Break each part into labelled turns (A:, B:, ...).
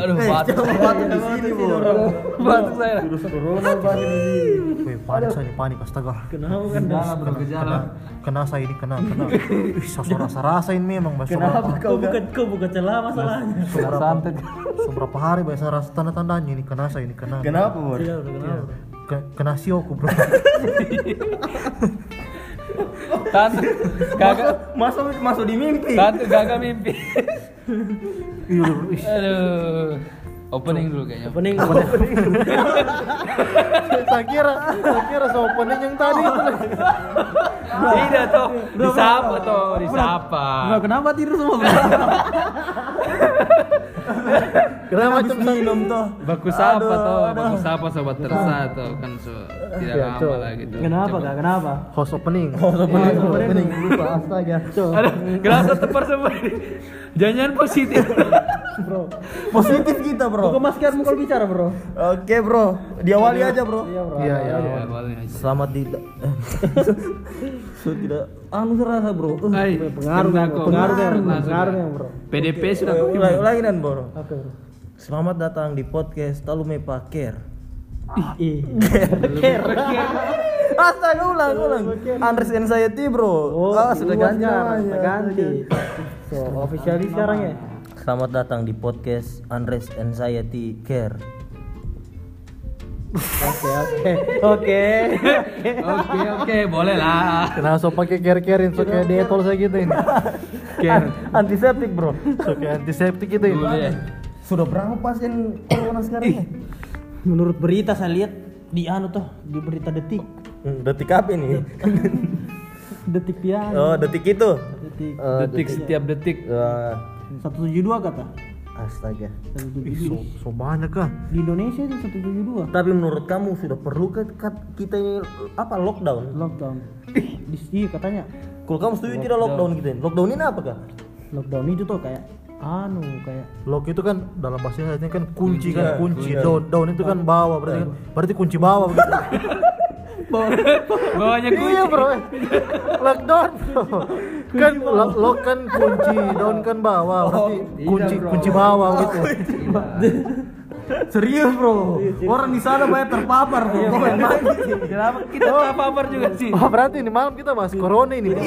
A: Aduh, batuk.
B: Batuk di sini.
A: Batuk saya.
B: Virus corona banyak di sini.
C: Wih, panik saya panik astaga.
B: Kenapa kan?
A: Gejala bro, gejala.
C: Kena saya ini kena kena. Ih, saya rasa rasain memang Mas.
B: Kenapa kau buka
D: bukan kau bukan celah masalahnya.
A: Kena santet.
C: Seberapa hari biasa rasa tanda-tandanya ini kena saya ini kena.
B: Kenapa?
C: Ke- Kena sioku bro.
A: Tante, kagak.
B: Masuk masuk di mimpi.
A: Tante gagak mimpi.
C: Iya,
A: Aduh. Opening dulu kayaknya.
D: Opening.
C: saya kira, saya kira so opening yang tadi itu.
A: Tidak toh, disapa toh, disapa.
D: Bro, kenapa tidur semua?
C: Kenapa macam
B: minum toh.
A: Baku sapa toh, baku sapa sobat tersa toh kan so tidak
C: Iya,
A: lama lah gitu.
D: Kenapa kak? Kenapa?
C: host opening?
B: Opening, opening lupa astaga.
A: Aduh, gerasa tepar semua. Jangan positif.
D: Bro,
B: Positif kita,
D: buka
B: Bro.
D: maskermu kalau bicara bro.
B: Oke, Bro. Diawali aja, Bro.
D: Iya bro.
C: Iya, iya.
A: Ya.
B: Selamat di so, tidak anu serasa, Bro. Uh,
D: Pengaruh, pengaruh,
A: sudah.
D: pengaruh yang bro.
A: PDP sudah
B: ulangi, ulangi dan, Bro.
D: Oke bro.
B: Selamat datang di podcast Talume Paker.
D: Ih,
B: Astaga ulang ulang. Andres Anxiety bro.
D: Oh,
B: ah, sudah ganti
D: sudah ganti. So, officially sekarang ya.
B: Selamat datang di podcast Andres Anxiety Care.
D: Oke, oke, oke.
A: Oke, oke, boleh lah.
C: Kenapa so pakai care-carein so kayak detol saya gitu ini.
A: Care.
B: Antiseptik bro.
C: So kayak antiseptik gitu ini.
A: Boleh.
B: Sudah berapa pasien corona sekarang? ya?
D: Menurut berita saya lihat di anu tuh di berita detik,
B: Hmm, detik apa ini?
D: detik pian,
B: Oh detik itu.
D: detik
A: Detik setiap detik.
D: Satu tujuh dua kata.
B: astaga.
C: Ih, so, so banyak kah?
D: Di Indonesia itu satu tujuh dua.
B: Tapi menurut kamu sudah perlu ke kita ini apa lockdown?
D: Lockdown. Di, iya katanya
B: Kalau kamu setuju tidak lockdown kita ini? Lockdown ini apa kah?
D: lockdown itu tuh kayak anu kayak
C: Lock itu kan dalam bahasa Inggrisnya kan kunci kan
B: Iya,
C: kunci.
B: iya.
C: Down, down itu kan bawah berarti kan berarti kunci bawah begitu.
A: Bawahnya kunci.
C: iya bro. Lockdown bro. Kan lock, lock kan kunci, down kan bawah berarti kunci kunci bawah gitu.
B: Serius bro. Orang di sana banyak terpapar bro.
A: Kenapa kita terpapar juga sih?
C: Oh, berarti ini malam kita bahas corona ini. bro.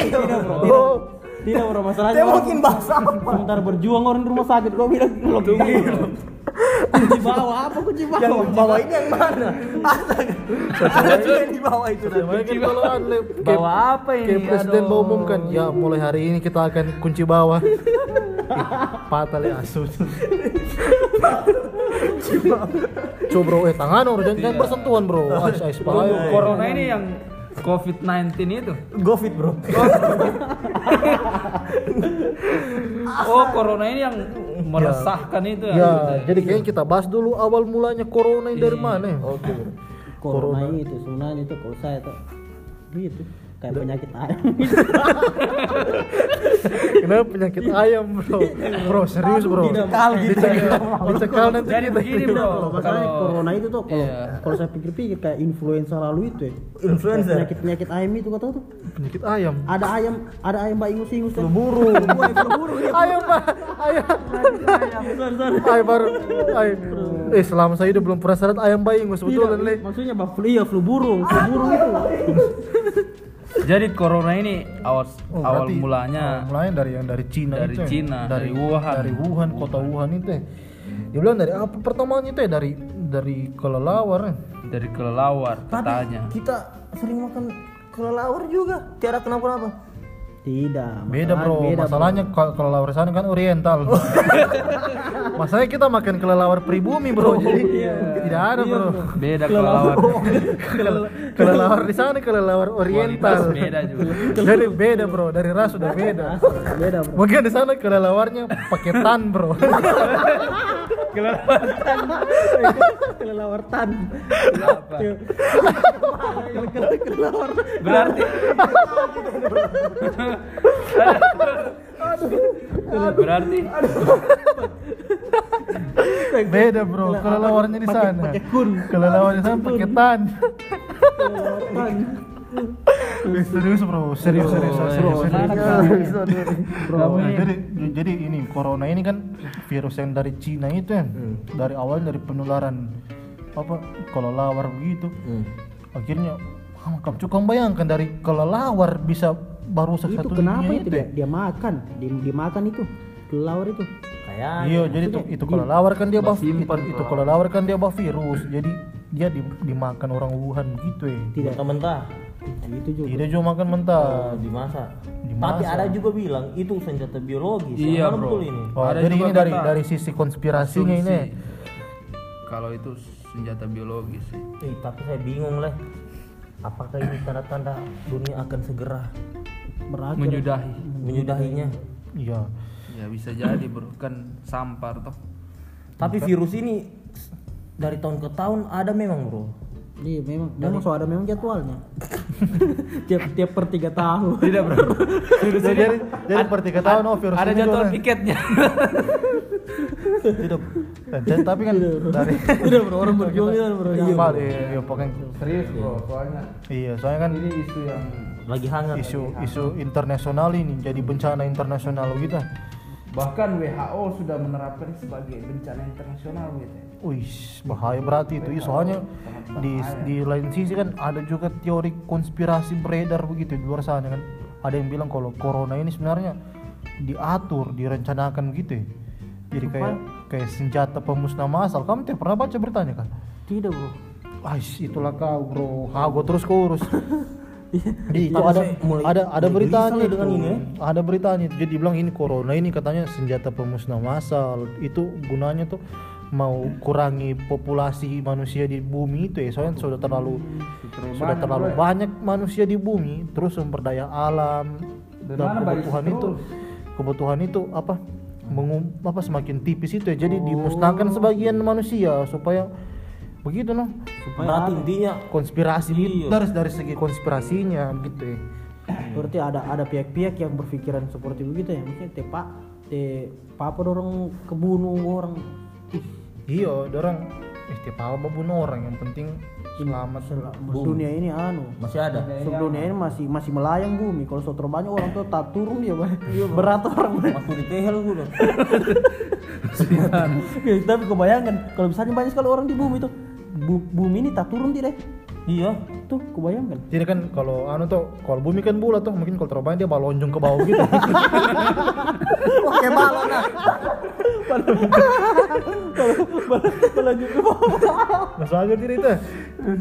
D: Oh. Tidak bro masalahnya
B: Dia
D: orang
B: mungkin bahasa apa?
D: sementara berjuang orang di rumah sakit kau bilang lockdown. Kunci bawah apa kunci bawah?
B: Yang bawah ini yang mana? Astaga. Ini yang di bawah itu.
C: Namanya kan anle
A: Bawa apa ini?
C: Kayak presiden mau umumkan, ya mulai hari ini kita akan kunci bawah. Patah ya asus. Coba bro, eh tangan bro, jangan, bersentuhan bro.
A: Corona ini yang COVID-19 itu.
B: Covid bro.
A: Oh, corona ini yang meresahkan itu.
C: Ya, jadi kayaknya kita bahas dulu awal mulanya corona ini dari mana. ya?
B: Oke bro.
D: Corona itu sebenarnya itu kalau saya tuh gitu kayak penyakit ayam.
C: Kenapa penyakit ayam bro? Bro serius bro.
B: Dicekal gitu.
C: Dicekal nanti
A: Jadi
C: kita.
A: begini bro,
D: masalahnya corona itu tuh kalau
A: Iya.
D: kalau saya pikir-pikir kayak influenza lalu itu ya.
B: Influenza.
D: Penyakit penyakit ayam itu kata tuh.
C: Penyakit ayam.
D: Ada ayam, ada ayam mbak ingus-ingus kan.
B: burung.
D: burung.
C: Ayam pak, ayam.
D: Sorry, sorry.
C: Ayam baru. Ayam. Eh selama saya hidup belum pernah syarat ayam bayingus betul
D: Tidak,
C: le.
D: maksudnya bah flu iya flu burung, flu burung itu.
A: Jadi corona ini awal
C: Oh,
A: awal mulanya
C: awal mulanya dari yang dari Cina
A: Dari
C: itu ya?
A: Cina,
C: dari
A: dari Wuhan.
C: dari Wuhan kota Wuhan itu ya. dia bilang dari apa pertamanya itu ya dari dari kelelawar ya.
A: dari kelelawar
B: Tapi
A: katanya.
B: kita sering makan kelelawar juga. Tiada kenapa-napa.
D: Tidak.
C: beda bro
D: beda,
C: masalahnya kalau kelelawar sana kan oriental masalahnya kita makan kelelawar pribumi bro jadi tidak ada bro
A: Beda kelelawar.
C: kelelawar di sana kelelawar oriental
A: Kualitas beda juga.
C: jadi beda bro dari ras sudah beda.
D: Beda bro.
C: mungkin di sana kelelawarnya pakai tan bro
D: Kelelawar tan.
A: Kenapa?
D: Kelelawar.
A: Berarti Berarti.
C: Beda bro. Kelelawarnya di sana.
D: Pakai kun.
C: kelelawar di sana pakai tan. Serius bro, serius serius
A: Bro,
C: serius. jadi jadi ini corona ini kan virus yang dari Cina itu kan, dari awal dari penularan apa kelelawar begitu.
B: Hmm.
C: Akhirnya ah, kamu cukup bayangkan dari kelelawar bisa baru
D: itu
C: satu
D: kenapa
C: dunia
D: itu dia, dia makan dia, dia makan itu kelelawar itu
B: Kayak
C: Iya, jadi itu itu kelelawar kan dia itu,
A: simpan
C: itu
A: kelelawar.
C: kelelawar kan dia bawa virus. Jadi dia di- dimakan orang Wuhan gitu ya.
D: tidak
B: mentah-mentah
D: itu juga
C: Tidak cuma makan mentah.
B: dimasak.
C: Dimasak.
B: Tapi ada juga bilang itu senjata biologis.
A: Iya,
B: Yang
A: bro.
B: betul ini?
C: Oh,
A: Ada
C: jadi
A: juga
C: ini dari
A: kata
C: dari sisi konspirasinya ini.
A: asumsi kalau itu senjata biologis sih.
B: Eh, tapi saya bingung lah. Apakah ini tanda-tanda dunia akan segera
D: berakhir
A: menyudahi.
B: Menyudahinya?
C: Iya.
A: ya bisa jadi bro. Kan sampar toh.
B: Tapi virus ini dari tahun ke tahun ada memang bro.
D: iya memang. Memang so ada memang jadwalnya. Tiap tiap per tiga tahun.
A: Tidak bro.
C: Jadi jadi, jadi per tiga tahun oh virus
A: ada
C: ini
A: jadwal
C: doang.
A: piketnya.
C: Tidak. Dan tapi kan dari
D: udah bro. Orang berjuang kan bro.
C: Iya, iya, iya, pokoknya
A: serius bro. Soalnya
C: iya, soalnya kan
A: ini isu yang
B: Lagi hangat.
C: isu isu internasional ini jadi bencana internasional gitu.
A: bahkan WHO sudah menerapkan sebagai bencana internasional gitu.
C: Wih, bahaya berarti itu. Iya, soalnya di di lain sisi kan ada juga teori konspirasi beredar begitu di luar sana kan. Ada yang bilang kalau corona ini sebenarnya diatur, direncanakan gitu ya. Jadi kayak kayak senjata pemusnah massal. Kamu tidak pernah baca beritanya kan?
D: tidak bro
C: Ais, itulah kau bro. Ha, gua terus kurus. Di, itu
B: Tapi
C: ada
B: mulai-
C: ada ada beritanya itu.
B: dengan ini, ya.
C: Ada beritanya. Jadi dibilang ini corona ini katanya senjata pemusnah massal. Itu gunanya tuh mau kurangi populasi manusia di bumi itu ya. Soalnya sudah terlalu sudah terlalu banyak manusia di bumi, terus sumber daya alam
A: Dan
C: dan kebutuhan itu kebutuhan itu apa mengum, apa semakin tipis itu ya. Jadi dimusnahkan sebagian manusia supaya begitu noh
B: Berarti intinya
C: konspirasi gitu
B: Iya.
C: dari dari segi konspirasinya gitu ya.
D: berarti ada ada pihak-pihak yang berpikiran seperti begitu ya. Mungkin te pak te papa dorong kebunuh orang? Ih,
C: Iya, orang eh tiap apa bunuh orang? Yang penting selamat
D: sel- dunia ini anu.
B: Masih ada.
D: Sebelum dunia ini masih masih melayang bumi. Kalau so terbanyak orang tuh tak turun dia Bang. berat orang
B: Masuk di tehel.
D: Ya, tapi kebayangkan kalau misalnya banyak sekali orang di bumi tuh bu- bumi ini tak turun tidak
B: Iya.
D: tuh kebayangkan
C: Jadi kan kalau anu tuh kalau bumi kan bulat tuh mungkin kalau terlalu banyak dia balonjong ke bawah gitu.
B: Oke balon nah.
D: Berlanjut ke bawah
C: Masa aja tidak itu.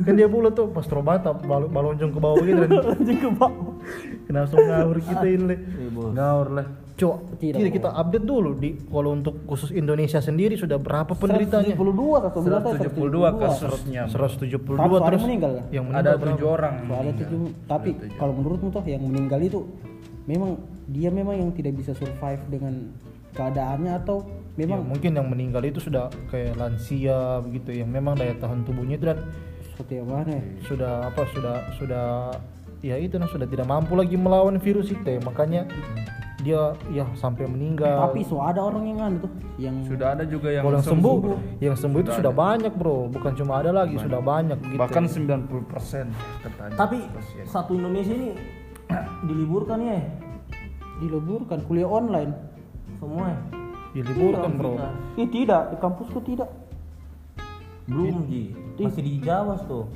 C: Kan dia bulat tuh pas terlalu banyak tak bal- balonjong ke bawah gitu.
D: Berlanjut ke bawah
C: kenapa so ngawur kita ini? Le? Ngawur lah. Coba
D: Tidak,
C: kita update dulu di kalau untuk khusus Indonesia sendiri sudah berapa penderitanya?
D: 172 atau berapa
A: 172 kasusnya
C: 172
D: Tapi
C: terus
D: meninggal ya?
C: yang
A: ada
C: meninggal berapa?
A: tujuh orang
D: soalnya tujuh tapi kalau menurutmu toh yang meninggal itu memang dia memang yang tidak bisa survive dengan keadaannya atau
C: Ya,
D: memang
C: mungkin yang meninggal itu sudah kayak lansia begitu yang memang daya tahan tubuhnya itu dan
D: seperti mana ya?
C: sudah apa sudah sudah ya itu nah sudah tidak mampu lagi melawan virus itu ya. makanya dia ya sampai meninggal.
D: Tapi so ada orang yang anu tuh yang
A: sudah ada juga yang
C: yang sembuh,
A: bro.
C: yang sembuh itu sudah banyak bro. Bukan cuma ada lagi sudah banyak gitu.
A: Bahkan 90% katanya.
B: Tapi satu Indonesia ini diliburkan ya?
D: Diliburkan kuliah online
B: semua. ya?
C: diliburkan bro
B: Kita.
D: Ih, tidak di kampusku tidak
B: Belum ji. Masih di Jawa tuh.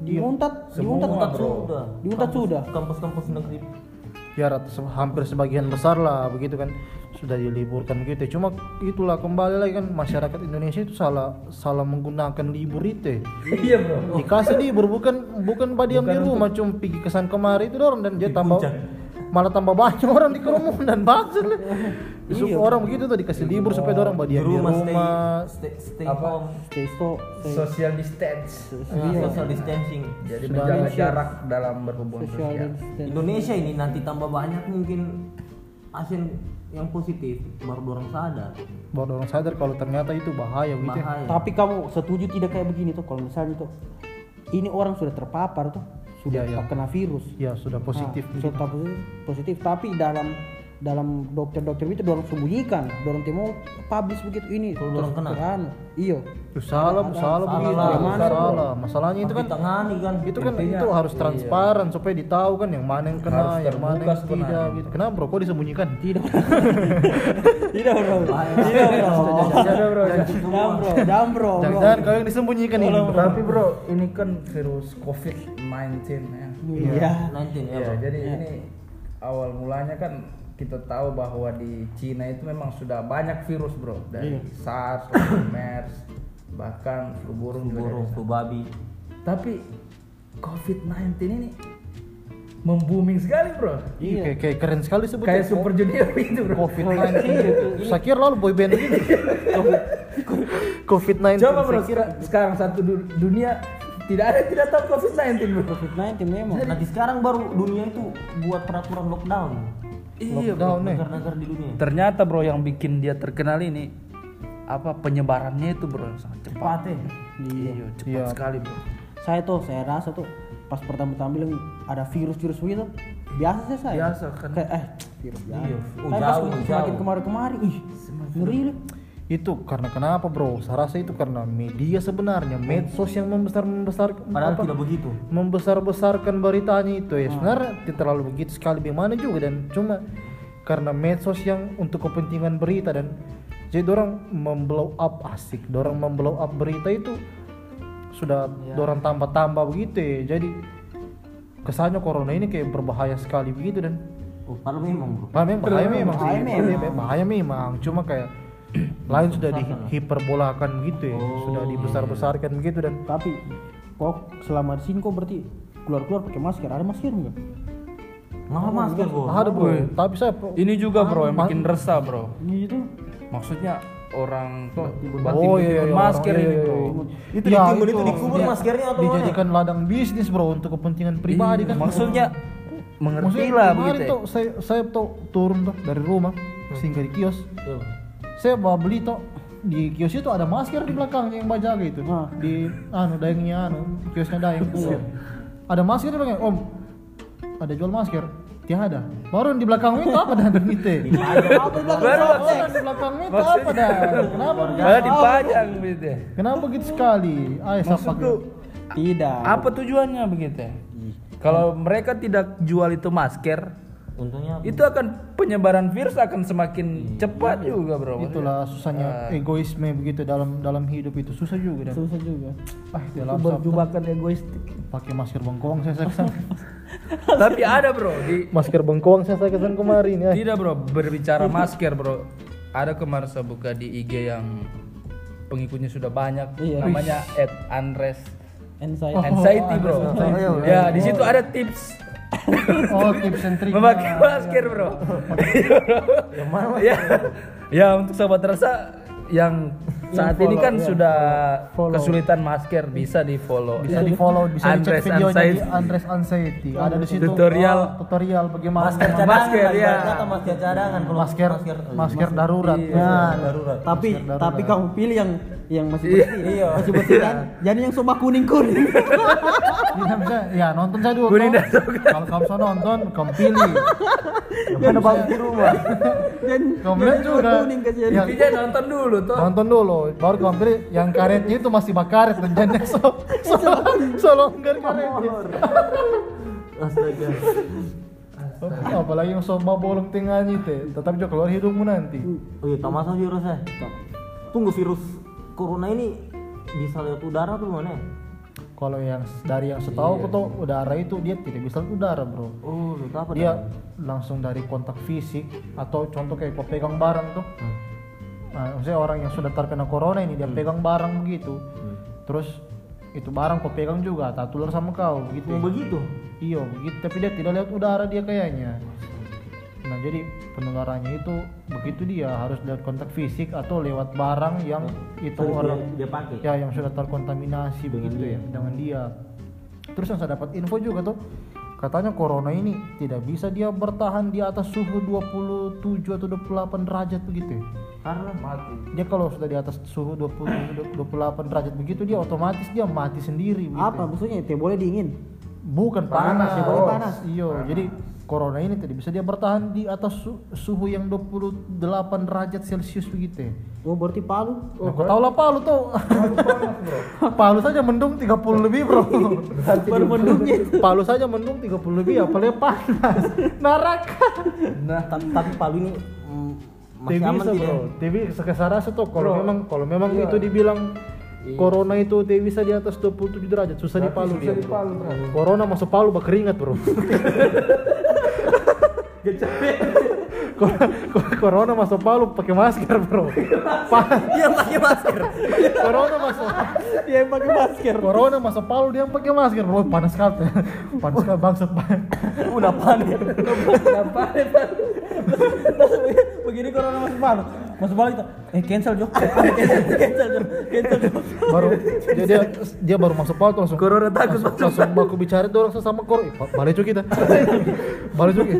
D: di Untat di Untat
B: Untat sudah.
D: di Untat sudah
B: Kampus-kampus negeri.
C: ya hampir sebagian besar lah begitu kan sudah diliburkan begitu cuma itulah kembali lagi kan masyarakat Indonesia itu salah salah menggunakan libur itu ya.
A: iya bro
C: dikasih libur bukan bukan pada diam di rumah cuma pergi kesan kemari itu doang dan dia tambah malah tambah banyak orang di kerumunan maksud lah Sup- orang begitu tuh dikasih libur supaya orang pada
B: Di rumah
C: rumah.
B: stay, stay, stay
A: Apa?
B: home.
D: stay stop stay
A: social distance.
B: Ah, social distancing.
A: jadi
C: Sudah
A: menjaga jarak dalam berhubungan sosial.
B: Indonesia ini nanti tambah banyak mungkin pasien yang positif. Baru orang sadar.
C: Baru orang sadar kalau ternyata itu bahaya gitu ya.
B: bahaya.
D: tapi kamu setuju tidak kayak begini tuh? Kalau misalnya tuh ini orang sudah terpapar tuh sudah
C: Iya, iya.
D: kena virus.
C: Ya sudah positif
D: Nah, sudah positif, positif. Tapi dalam dalam dokter-dokter itu dorong sembunyikan dorong temo publish begitu ini
B: Kalau dorong kena?
D: iyo
C: Itu salah, salah begitu.
B: lah.
C: Salah, salah. Masalahnya itu kan
B: ditangani kan
C: itu kan itu harus transparan supaya ditahu kan yang mana yang kena,
A: Harus
C: yang mana yang tidak gitu. Kenapa bro? Kok disembunyikan?
D: tidak tidak bro tidak bro
A: Jangan bro.
D: jam bro jam bro
C: Jangan kau yang disembunyikan ini.
A: Tapi bro, ini kan virus COVID-19 ya.
D: iya
B: 19 ya
A: Iya, jadi ini awal mulanya kan kita tahu bahwa di Cina itu memang sudah banyak virus bro dari SARS, MERS, bahkan flu burung juga
B: burung flu babi.
A: Tapi COVID-19 ini membooming sekali bro.
C: Iya, kayak, kayak keren sekali sebutnya.
A: Kayak Super Junior itu bro.
C: COVID-19 itu. Saya kira lalu boyband gitu. COVID-19.
A: Coba bro,
C: kira.
A: sekarang satu du- dunia tidak ada tidak tahu COVID-19 bro.
D: COVID-19 memang
B: nanti sekarang baru dunia itu buat peraturan lockdown
A: Iya
C: Lockdown nih.
B: negara-negara di dunia
A: Ternyata bro yang bikin dia terkenal ini apa penyebarannya itu bro yang sangat cepat.
B: cepat ya
A: Iya, cepat
C: Iya.
A: sekali bro.
D: saya tuh saya rasa tuh pas pertama-tama bilang ada virus-virus begitu biasa sih saya
A: Biasa, kan?
D: kayak eh virus biasa
B: Iya. Oh,
D: Tapi pas
B: jauh,
D: semakin
B: jauh.
D: kemari-kemari ih ngeri loh.
C: Itu karena kenapa bro? Saya rasa itu karena media sebenarnya, medsos yang membesar membesar
B: padahal tidak begitu.
C: Membesar-besarkan beritanya itu ya. Sebenarnya tidak terlalu begitu sekali bagaimana juga dan cuma karena medsos yang untuk kepentingan berita dan jadi orang memblow up asik. Orang memblow up berita itu sudah orang tambah-tambah begitu ya. Jadi kesannya corona ini kayak berbahaya sekali begitu dan
B: oh, padahal memang bro.
C: Bahaya memang bahaya memang
D: Bahaya memang.
C: Bahaya memang. Cuma kayak lain sudah dihiperbolakan gitu ya sudah dibesar-besarkan begitu dan
D: tapi kok selama di sini kok berarti keluar-keluar pakai masker ada masker enggak
B: nggak masker bro
C: ada bro tapi saya
A: Ini juga bro yang bikin resah bro.
D: gitu
A: Maksudnya orang kok
C: Oh iya, iya,
A: masker
C: orang-
A: ini
C: iya,
A: bro.
C: iya, iya.
B: Itu
C: Ya,
B: ditimbun, itu dikubur
C: dia-
B: maskernya atau mana?
C: dijadikan ladang bisnis bro untuk kepentingan pribadi kan
A: Maksudnya mengerti
C: Maksudnya
A: lah
C: kemarin
A: begitu. ya.
C: tuh saya saya tuh turun tuh dari rumah singgah di kios
B: Iya.
C: Saya bawa beli tuh di kios itu ada masker di belakangnya yang bajaga itu
D: Ah.
C: di anu dayangnya anu kiosnya dayang ada masker di belakang. Om ada jual masker? Tiada. Baru di belakangnya itu apa dah? Itu
A: Baru
C: Oh, di belakangnya itu apa dah? Kenapa
A: Malah dipajang begitu. ya.
C: kenapa begitu sekali? Ayo siapa
A: Maksudku
D: tidak.
A: Apa tujuannya begitu? ya? Kalau mereka tidak jual itu masker,
B: untungnya
A: itu akan penyebaran virus akan semakin cepat juga bro.
C: itulah susahnya egoisme begitu dalam dalam hidup itu. Susah juga dan.
D: Susah juga.
C: Ah
D: itu
C: dalam
D: berjubakan egoistik.
C: Pakai masker bengkoang saya saya ke sana
A: Tapi ada bro di
C: masker bengkoang saya saya ke sana kemarin ya.
A: Tidak bro, berbicara masker bro. Ada kemarin saya buka di IG yang pengikutnya sudah banyak
D: Iya.
A: Namanya at Unrest
D: anxiety.
A: Anxiety bro. Ya di situ ada tips
C: oh tips and trick
A: memakai masker bro Yang mana? ya, ya untuk sobat rasa yang saat ini kan sudah kesulitan masker bisa di follow
C: bisa di follow bisa dicek
A: Andres
C: videonya di
A: Anxiety.
C: Andres Anxiety ada di situ
A: Tutorial.
C: oh, tutorial bagaimana
B: masker cadangan
A: Masker, ya.
B: kata masker cadangan kalau
C: masker masker darurat
D: ya
B: darurat.
D: tapi
C: darurat.
D: tapi kamu pilih yang yang masih
A: Iya.
D: bersih iya masih bersih kan jadi yang soba kuning kuning
C: Bisa bisa ya nonton saya dulu
A: dan coklat.
C: kalau kamu mau nonton kamu pilih.
D: Dan bang di rumah dan
C: kamu
D: yang
C: juga
A: dia nonton dulu tuh
C: nonton dulu baru kamu pilih. Yang karetnya itu masih bakaret dan jangan so so, so longgar karetnya
B: astaga.
C: Apalagi yang so bolong tengahnya itu tetap juga keluar hidungmu nanti.
B: Oh iya tak masuk virus ya tunggu virus corona ini bisa lewat udara tuh mana ya?
C: Kalau yang dari yang setahu aku tuh udara itu dia tidak bisa udara bro.
B: Oh apa
C: dia langsung dari kontak fisik atau contoh kayak kau pegang barang tuh. Nah, maksudnya orang yang sudah terkena corona ini dia pegang barang begitu. Terus itu barang kau pegang juga tak tular sama kau begitu
B: oh begitu?
C: Iya begitu. Tapi dia tidak lewat udara dia kayaknya nah jadi penularannya itu begitu dia harus lewat kontak fisik atau lewat barang yang itu
B: Sorry,
C: orang
B: dia, dia pakai
C: ya yang sudah terkontaminasi begitu ya dengan dia terus yang saya dapat info juga tuh katanya corona ini tidak bisa dia bertahan di atas suhu 27 atau 28 derajat begitu ya.
B: karena
A: Mati
C: dia kalau sudah di atas suhu 20 28 derajat begitu dia otomatis dia mati sendiri begitu
D: apa
C: ya.
D: maksudnya tidak boleh dingin
C: bukan panas,
D: Panas,
C: oh.
D: panas.
C: Iya, jadi corona ini tidak bisa dia bertahan di atas su- suhu yang 28 derajat Celcius begitu. ya.
D: Oh berarti Palu.
C: Nah, kau tahu lah Palu tuh. Palu saja mendung 30 lebih, Bro.
D: Baru mendungnya.
C: Palu saja mendung 30 lebih apalagi panas. Neraka.
B: Nah, tapi, tapi Palu ini mm, masih
C: TV
B: aman tidak?
C: Bro. TV sekesara tuh kalau memang kalau memang
A: Iya.
C: itu dibilang Corona itu TV bisa di atas 27 derajat, susah di Palu
A: susah
C: dia.
A: di
C: bro.
A: Palu, bro.
C: Corona masuk Palu bak keringat, Bro. Cor- cor- Corona masuk Palu pakai masker, Bro.
B: Dia pakai masker.
C: Corona masuk
D: Dia yang pakai masker.
C: Corona masuk Palu dia pakai masker, Bro. Panas sekali. Panas sekali bangsat.
B: Udah panik.
A: Kenapa?
D: Begini corona masuk Palu. Masuk Palu itu. Eh cancel Jo. cancel, cancel Jo. Cancel Jo.
C: Baru dia, dia dia baru masuk tuh langsung
A: Corona takut
C: langsung, langsung baku bicara tuh orang sesama kor. Eh, ba- Balik cuy kita. Balik cuy.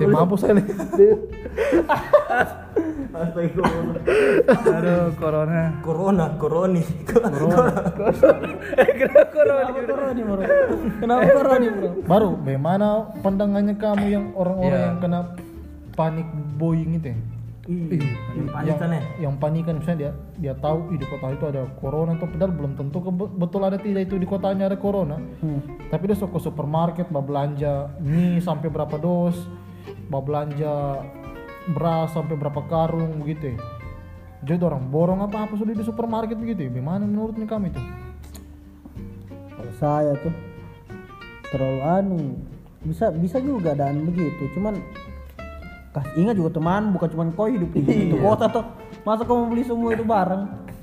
C: Tim mampus saya nih.
A: Aduh, corona.
B: Corona, coroni.
A: Corona?
D: Kenapa corona bro? Kenapa corona bro?
C: Baru bagaimana pandangannya kamu yang orang-orang
A: Iya.
C: yang kena panik buying itu? ya? Ih,
B: Yang panik
C: yang,
B: kan ya?
C: yang panikan misalnya dia dia tahu di kota itu ada corona atau padahal belum tentu ke- betul ada tidak itu di kotanya ada corona. Tapi dia ke supermarket mau belanja mie sampai berapa dos, mau belanja beras sampai berapa karung begitu. ya. Jadi orang borong apa-apa sudah di supermarket begitu. ya. Bagaimana menurutnya kamu itu?
D: Kalau saya tuh terlalu anu bisa bisa juga dan begitu cuman kas ingat juga teman bukan cuman kau hidup di itu kota tuh. Masa kau mau beli semua itu barang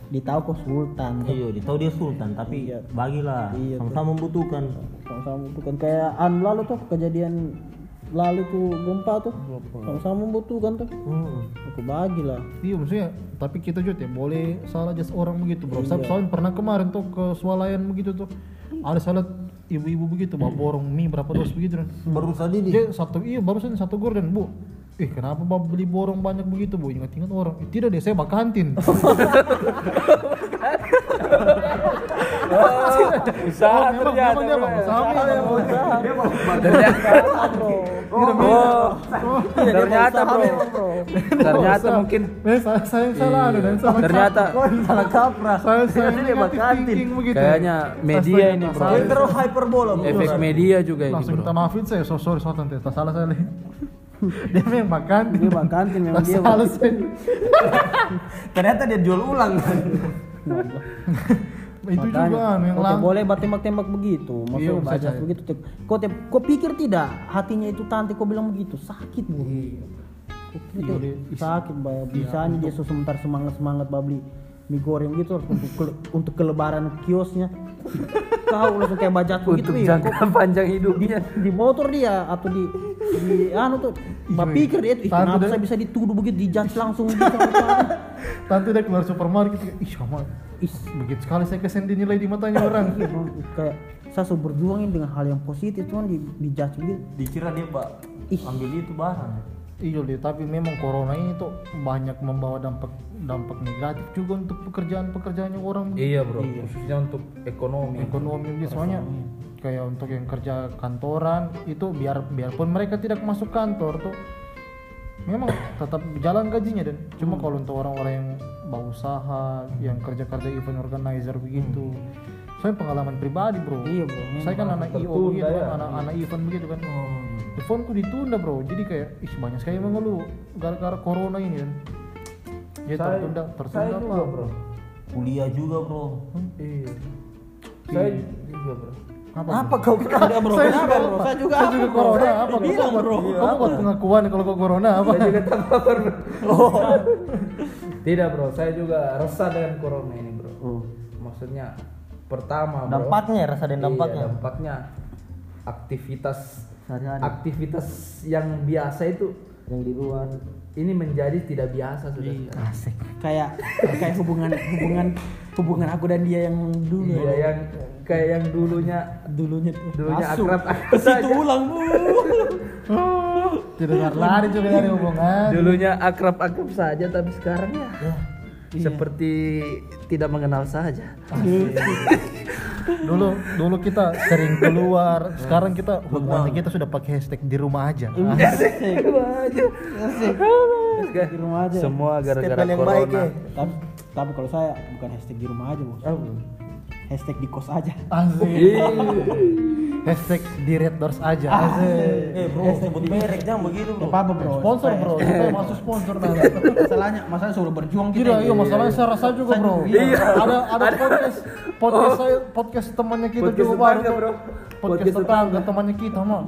D: ditahu kau sultan. Tuh.
B: Iya, dia tahu dia sultan, tapi bagilah.
D: Iya,
B: sama-sama membutuhkan.
D: sama-sama bukan kayak anu lalu tuh kejadian lalu tuh gempa tuh. Sama-sama membutuhkan tuh.
B: Hmm.
D: aku bagilah.
C: Iya maksudnya, tapi kita juga ya boleh salah just orang begitu bro. Saya soalnya pernah kemarin tuh ke swalayan begitu tuh, ada salah ibu-ibu begitu bawa borong mie berapa dos begitu kan.
B: Baru tadi Dia
C: satu iya barusan satu gorden bu. Eh kenapa bawa beli borong banyak begitu bu? Ingat-ingat orang. Eh, tidak deh saya bak kantin.
A: Usaha
C: memang,
A: ternyata.
C: memang dia
A: bro.
C: bak usaha. memang.
A: Oh, ternyata bro. Ternyata mungkin
C: Eh, saya, salah ada dan salah.
A: ternyata
B: salah kaprah.
C: Saya saya
B: Dia bakantin.
A: kayaknya media ini bro.
B: Dia terlalu hyperbola. bro.
A: Efek media juga ini
C: Langsung
A: bro.
C: minta maafin saya. So sorry so tante, tak salah saya. Dia memang bak kantin.
D: dia bang kantin memang dia
C: saya.
B: Ternyata dia jual ulang kan.
C: Itu juga anu yang lang.
D: boleh buat tembak-tembak begitu,
C: Iya,
D: maksudnya
C: bisa
D: baca
C: saya.
D: begitu. Kau te- kau pikir tidak hatinya itu tante kau bilang begitu sakit bu.
C: Iya,
D: sakit bah. Bisanya dia sebentar semangat semangat babli mie goreng gitu untuk ke- untuk kelebaran kiosnya. Kau langsung kayak bajak
A: Untuk
D: ya.
A: jangka panjang hidupnya.
D: Di motor dia atau di di anu tuh, bah pikir dia tuh, "Ih,
C: Tante
D: kenapa saya bisa dituduh begitu dijudge langsung gitu.
C: Tante udah keluar supermarket, ih sama, ih begitu sekali saya kesen dinilai di matanya orang.
D: kayak saya so berjuang ini dengan hal yang positif cuman di dijudge begitu.
B: Dikira dia pak
D: Ih.
B: ambil itu barang.
C: Iya deh, tapi memang corona ini tuh banyak membawa dampak dampak negatif juga untuk pekerjaan-pekerjaan yang orang.
A: Iya bro, khususnya untuk ekonomi.
C: ekonomi. Soalnya kayak untuk yang kerja kantoran itu biar biarpun mereka tidak masuk kantor tuh memang tetap jalan gajinya dan. Cuma kalau untuk orang-orang yang berusaha yang kerja-kerja event organizer begitu saya pengalaman pribadi bro
D: Iya bro.
C: saya kan anak IO
A: Tertunda
C: begitu
A: ya.
C: kan anak anak event begitu kan eventku ditunda bro jadi kayak ih banyak sekali mengeluh gara-gara corona ini kan ya tertunda tertunda
A: Saya
C: apa
A: juga bro.
B: Kuliah juga bro.
A: Iya. Saya juga bro.
C: apa,
B: Apa kau
D: Ada bro,
C: Saya
D: kenapa
C: juga-
D: bro? Saya juga
C: saya
D: apa,
C: juga
D: bro?
C: corona
D: Saya
C: apa kau
D: bilang,
C: buat
D: bro.
C: kamu buat pengakuan kalau kau corona apa
A: Saya juga terpapar bro. Tidak bro, saya juga resah dengan corona ini bro. Maksudnya pertama bro.
B: Dampaknya ya, rasa dan
A: Iya,
B: dampaknya.
A: dampaknya aktivitas
D: Sehari-hari.
A: aktivitas yang biasa itu
D: yang di luar
A: ini menjadi tidak biasa sudah
C: Iya.
A: sekarang.
D: kayak kayak hubungan hubungan hubungan aku dan dia yang dulu
A: Iya yang kayak yang dulunya
D: dulunya
A: dulunya
D: masuk.
A: akrab
D: ke
A: akrab
D: situ ulang bu
C: tidak lari juga dari hubungan
A: Dulunya akrab-akrab saja tapi sekarang ya seperti tidak mengenal saja.
C: dulu dulu kita sering keluar. Sekarang kita hubungannya kita sudah pakai hashtag di rumah aja.
D: Di rumah aja.
A: Semua gara-gara
E: Statement yang baik
A: corona.
E: ya.
D: tapi, tapi kalau saya bukan hashtag di rumah aja bos hashtag di kos aja.
C: Asik. hashtag di red doors aja. Asik.
E: Eh bro, sebut merek jangan begitu bro.
D: apa apa bro
C: sponsor bro. Kita masuk sponsor nanti
D: masalahnya masalahnya sudah berjuang kita
C: tidak iya masalahnya saya rasa juga bro.
A: Iya.
C: ada ada podcast podcast saya podcast temannya kita juga baru podcast tetangga. temannya kita mah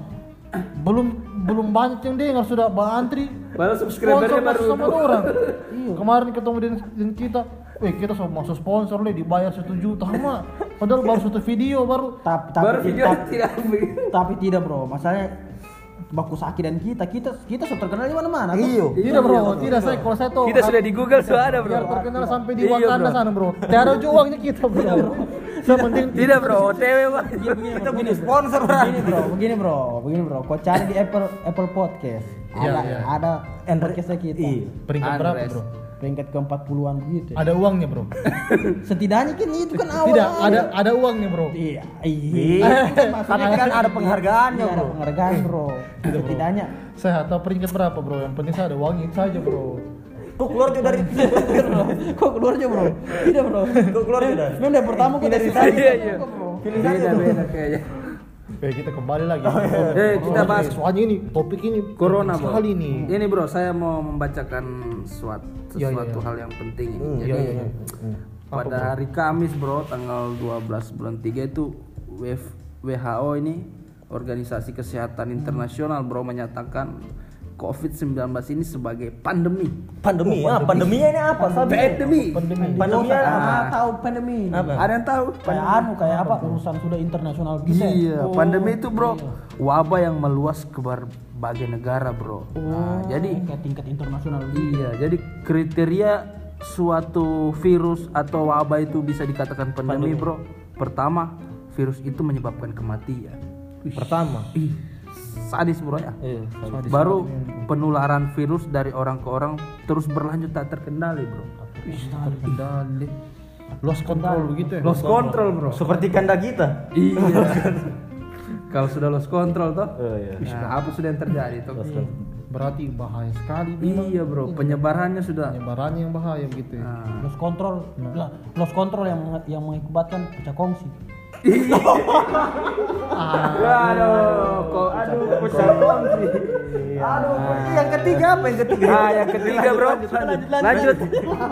C: belum belum banyak yang dengar sudah antri
A: Baru subscribernya baru
C: sama orang. Kemarin ketemu dengan kita eh kita sama masuk sponsor le dibayar satu juta mah padahal baru satu video baru
D: tapi tapi
A: Baru video
D: tapi,
A: tidak
D: tapi tidak bro masalahnya baku sakit dan kita kita kita sudah terkenal di mana-mana kan?
E: Iyo.
C: tidak bro tidak saya kalau saya tahu
A: Kita sudah di Google sudah ada,
C: biar
A: Bro.
C: terkenal sampai di
A: Iya,
C: Wakanda
A: bro.
C: sana bro tiada juga uangnya kita bro penting
A: Tidak, Bro. OTW, Bang.
E: Kita punya sponsor bro.
D: begini bro begini bro begini bro kau cari di Apple Apple Podcast
C: Iya,
D: ada
C: iya.
D: ada podcastnya kita
E: Iya.
C: peringkat berapa bro
D: peringkat ke 40-an begitu ya.
C: ada uangnya bro?
D: Setidaknya kan itu kan awal
C: tidak ada ada uangnya bro.
D: Iya
E: Iya. Tapi kan ada penghargaannya
D: Iya, ada
E: bro.
D: penghargaan bro. Setidaknya.
C: Saya tahu peringkat berapa bro? Yang penting saya ada uangnya itu saja bro.
E: Kok keluar juga dari
D: kok keluar aja bro? Tidak bro.
E: Kok keluar juga?
D: memang dari pertama kok dari
A: Iya, iya.
D: kok, bro
C: Oke kita kembali lagi
A: Eh, kita bahas
C: soalnya ini topik ini
A: Corona, Bro.
C: sekali nih
A: Ini, Bro, saya mau membacakan suatu
C: Iya, iya,
A: sesuatu
C: iya.
A: hal yang penting ini.
E: Hmm,
A: Jadi
C: iya, iya.
A: pada hari Kamis, Bro, tanggal 12 bulan 3 itu WHO ini Organisasi Kesehatan Internasional, Bro, menyatakan COVID-19 ini sebagai pandemi.
E: pandemi ya. Pandeminya ini apa? Sabi?
A: Pandemi.
C: pandemi
E: Pandeminya apa?
D: ah tahu pandemi ini
E: Apa?
A: Ada yang tahu?
D: kayak anu kayak apa urusan sudah internasional bisa
A: Iya, pandemi itu bro wabah yang meluas ke berbagai negara bro. Nah, jadi
D: kayak tingkat internasional
A: iya, jadi kriteria suatu virus atau wabah itu bisa dikatakan pandemi bro. Pertama, virus itu menyebabkan kematian.
E: Pertama.
A: Ih, sadis bro ya.
E: Iya.
A: Baru penularan virus dari orang ke orang terus berlanjut tak terkendali bro.
C: terkendali lost control begitu ya
A: Lost control bro.
E: Seperti kanda kita.
A: Iya. Kalau sudah lost control toh,
E: Oh iya.
A: nah, apa sudah yang terjadi toh?
C: berarti bahaya sekali memang
A: Iya bro, penyebarannya sudah.
C: penyebarannya yang bahaya begitu ya
A: Nah,
D: lost control lah lost control yang yang mengakibatkan pecah kongsi
A: aduh, kok aduh pecah kongsi.
E: Aduh, yang ketiga apa yang ketiga?
A: Ah, yang ketiga bro, lanjut.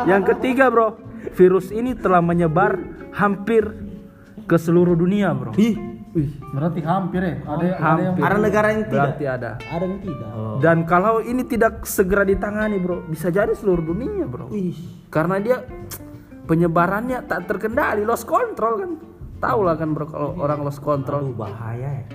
A: Yang ketiga bro, virus ini telah menyebar hampir ke seluruh dunia bro.
C: Wih, berarti hampir ya ada ada yang
A: Hampir.
E: Ada negara yang tidak.
A: Berarti ada.
D: ada yang tidak
A: Dan kalau ini tidak segera ditangani bro, bisa jadi seluruh dunia bro. Karena dia penyebarannya tak terkendali, lost control kan. Tahu lah kan bro kalau orang lost control.
E: Aduh, bahaya ya.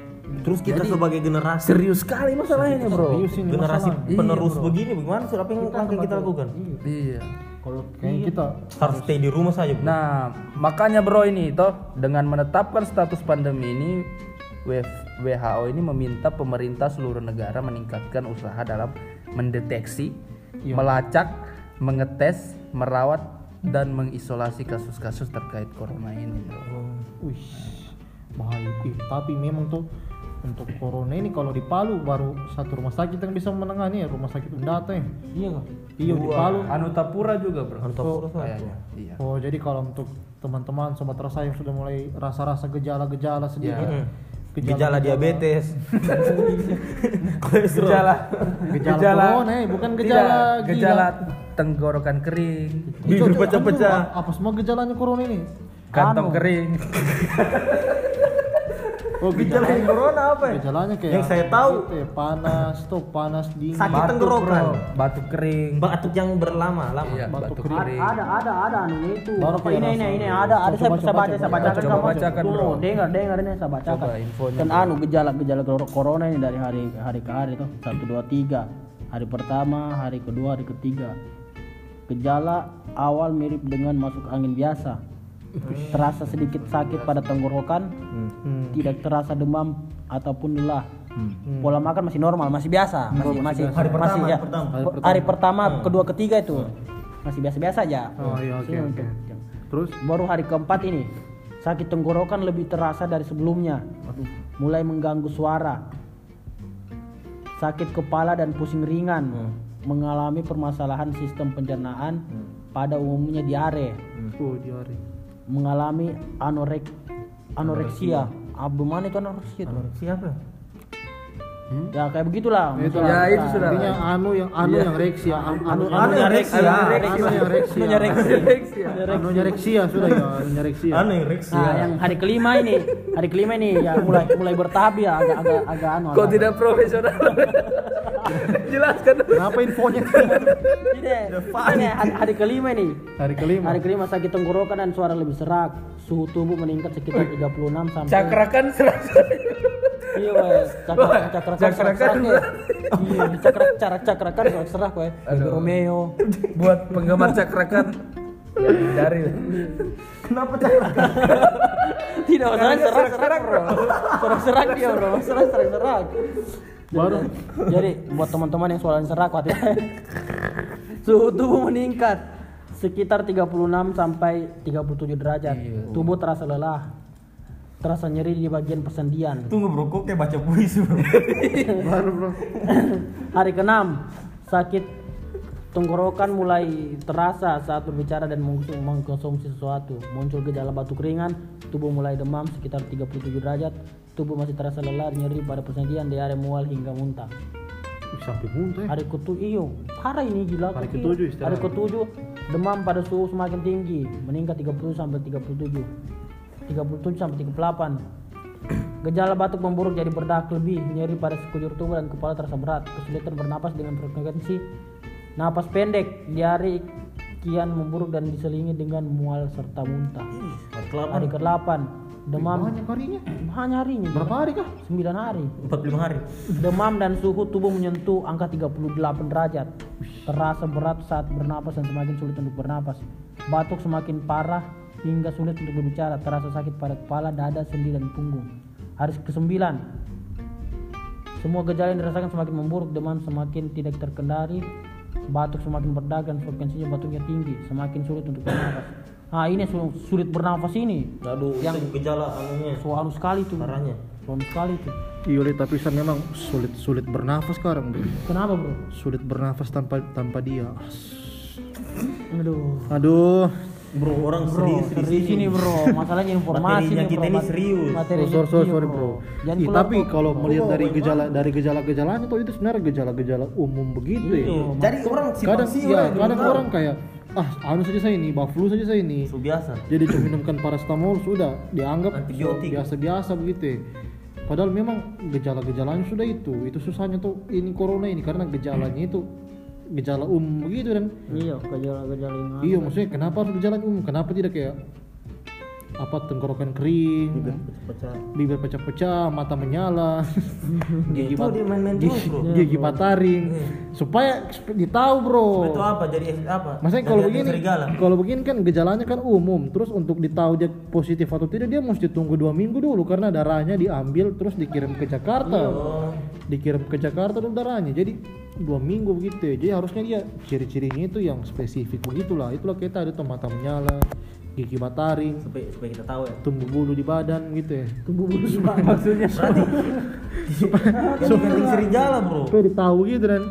E: Terus kita sebagai generasi
A: Serius sekali masalahnya bro.
C: serius ini
E: generasi
C: masalah.
E: penerus begini bagaimana sih apa yang akan kita lakukan?
A: Iya.
C: kalau kayak kita
E: Harus stay di rumah saja, Bro.
A: Nah, makanya bro ini toh dengan menetapkan status pandemi ini WHO ini meminta pemerintah seluruh negara meningkatkan usaha dalam mendeteksi, melacak, mengetes, merawat dan mengisolasi kasus-kasus terkait corona ini, bro.
C: wih bahaya Ih, tapi memang tuh untuk corona ini kalau di Palu baru satu rumah sakit yang bisa menangani ya rumah sakit Undata ya
D: iya kok
C: iya di Palu
A: Anu Tapura juga, bro.
E: Antapura saja.
A: Kayaknya. Iya.
C: oh jadi kalau untuk teman-teman sobat rasa yang sudah mulai rasa-rasa gejala-gejala sedikit
A: Ya.
E: Gejala diabetes.
A: Gejala
C: gejala corona ya bukan gejala
A: Tidak,
C: gila.
A: gejala tenggorokan kering,
E: Bibir pecah-pecah.
C: apa semua gejalanya corona ini
A: kantong kering.
E: Oh, gejala yang corona apa ya?
C: gejalanya kayak
E: Yang saya tahu
C: gitu ya, panas tuh panas dingin
E: sakit tenggorokan.
A: batuk kering.
E: Batuk yang berlama-lama.
A: Iya,
C: batuk
A: batuk
C: kering.
A: kering.
D: ada ada ada anu itu
C: Baru
D: ini
C: rasa-
D: ini ini ada ada saya
C: Coba,
D: saya
C: coba,
D: baca saya bacakan
A: Coba
D: kamu.
A: bacakan,
D: Tuh,
A: bro.
D: dengar dengar ini saya bacakan
A: Coba infonya,
D: kan anu gejala gejala kor- corona ini dari hari hari ke hari tuh satu dua tiga hari pertama hari kedua hari ketiga gejala awal mirip dengan masuk angin biasa. Terasa sedikit sakit pada tenggorokan tidak terasa demam ataupun lelah. Pola makan masih normal masih biasa masih masih
E: Hari pertama,
D: masih ya.
E: hari pertama.
D: hari pertama. Kedua ketiga itu. Masih biasa-biasa aja.
C: Oh, iya, oke, oke.
D: untuk-
C: Terus?
D: Baru hari keempat ini sakit tenggorokan lebih terasa dari sebelumnya. Mulai mengganggu suara. Sakit kepala dan pusing ringan. Mengalami permasalahan sistem pencernaan pada umumnya diare.
C: oh diare.
D: Mengalami anorek anoreksia. Abu mana itu anoreksia itu?
B: Siapa?
D: Ya kayak begitulah.
C: Itu
A: Ya, itu sudah.
C: Intinya anu yang anu yang reksia, anu anu
B: Anu yang reksia.
C: anu yang reksia.
D: Anunya reksia.
C: Anu yang reksia sudah ya, anu yang reksia.
B: Anu yang Rex.
D: Nah, yang hari kelima ini, hari kelima ini ya mulai mulai bertahap ya agak agak agak anu.
A: Kok tidak profesional? Jelaskan.
C: Kenapa infonya?
D: Tidak. Ini hari, hari kelima nih.
C: Hari kelima.
D: Hari kelima sakit tenggorokan dan suara lebih serak. Suhu tubuh meningkat sekitar 36 sampai
A: Cakrakan serasa.
D: Iya, weh. Cakra cakra
A: cakrakan.
D: Iya, cakra cara cakrakan serak serak weh. Romeo.
A: Buat penggemar cakrakan ya dari
B: Kenapa cakra?
D: Tidak masalah serak serak bro. Serak serak dia bro. Serak serak serak.
C: Baru.
D: Jadi buat teman-teman yang suaranya serak hati Suhu tubuh meningkat sekitar 36 sampai 37 derajat. Tubuh terasa lelah. Terasa nyeri di bagian persendian.
B: Tunggu bro, kok kayak baca puisi bro?
C: Baru bro.
D: Hari ke-6 sakit tenggorokan mulai terasa saat berbicara dan mengkonsum- mengkonsumsi sesuatu. Muncul gejala batuk ringan, tubuh mulai demam sekitar 37 derajat, tubuh masih terasa lelah, nyeri pada persendian, diare mual hingga muntah.
C: Sampai muntah ya.
D: Hari ketujuh, iyo, parah ini gila.
C: Hari ketujuh.
D: Hari ketujuh, demam pada suhu semakin tinggi, meningkat 30 sampai 37. 37 sampai 38. Gejala batuk memburuk jadi berdak lebih, nyeri pada sekujur tubuh dan kepala terasa berat, kesulitan bernapas dengan frekuensi napas pendek, diare kian memburuk dan diselingi dengan mual serta muntah. Hari ke-8, demam
C: Banyak harinya.
D: hanya harinya
C: Berapa hari kah?
D: 9 hari.
B: 45 hari.
D: Demam dan suhu tubuh menyentuh angka 38 derajat. Terasa berat saat bernapas dan semakin sulit untuk bernapas. Batuk semakin parah hingga sulit untuk berbicara. Terasa sakit pada kepala, dada, sendi, dan punggung. Hari ke-9. Semua gejala yang dirasakan semakin memburuk, demam semakin tidak terkendali, batuk semakin berdak dan frekuensinya batuknya tinggi, semakin sulit untuk bernapas. Nah ini su- sulit bernafas ini.
B: Aduh,
D: Yang-
B: itu gejala anunya.
D: Suanu sekali tuh.
B: Parahnya.
D: Suanu sekali tuh.
C: Iya, tapi San memang sulit sulit bernafas sekarang. bro.
D: Kenapa bro?
C: Sulit bernafas tanpa tanpa dia.
D: Aduh.
C: Aduh.
B: Bro, orang
D: Bro,
B: serius
D: serius
B: sini.
D: ini bro, masalahnya informasi
B: Materinya
D: nih,
B: kita
D: bro.
B: ini serius.
D: Materi
C: Oh, sorry, sorry, sorry, bro.
D: Jangan
C: Ih, tapi
D: kok.
C: kalau melihat dari gejala dari gejala-gejalanya tuh itu sebenarnya gejala-gejala umum begitu ya.
B: Jadi orang
C: Kadang
B: siur
C: ya, kadang
B: tahu.
C: orang kayak ah anu saja saya ini, flu saja saya ini.
B: Su biasa.
C: Jadi cuma minumkan paracetamol sudah dianggap
B: Antibiotik.
C: biasa-biasa begitu. ya. Padahal memang gejala-gejalanya sudah itu. Itu susahnya tuh ini corona ini karena gejalanya itu gejala umum begitu dan
D: Iya, gejala-gejala yang
C: iya maksudnya kenapa harus gejala umum? Kenapa tidak kayak apa tenggorokan kering,
B: Pecah.
C: bibir pecah-pecah, mata menyala, gigi,
B: main-main
C: gigi,
B: terus, bro.
C: gigi bataring, supaya ditahu bro.
B: Itu apa? Jadi apa?
C: Maksudnya kalau begini, kalau begini kan gejalanya kan umum, terus untuk ditahu dia positif atau tidak dia mesti tunggu dua minggu dulu karena darahnya diambil terus dikirim ke Jakarta,
B: Oh,
C: dikirim ke Jakarta dulu darahnya, jadi dua minggu begitu ya. Jadi harusnya dia ciri-cirinya itu yang spesifik begitulah. Itulah kita ada mata menyala, gigi bataring,
B: supaya supaya kita tahu ya.
C: tumbuh bulu di badan gitu ya.
D: Tumbuh bulu maksudnya.
B: Berarti yang penting serigala, Bro.
C: Supaya ditahu gitu dan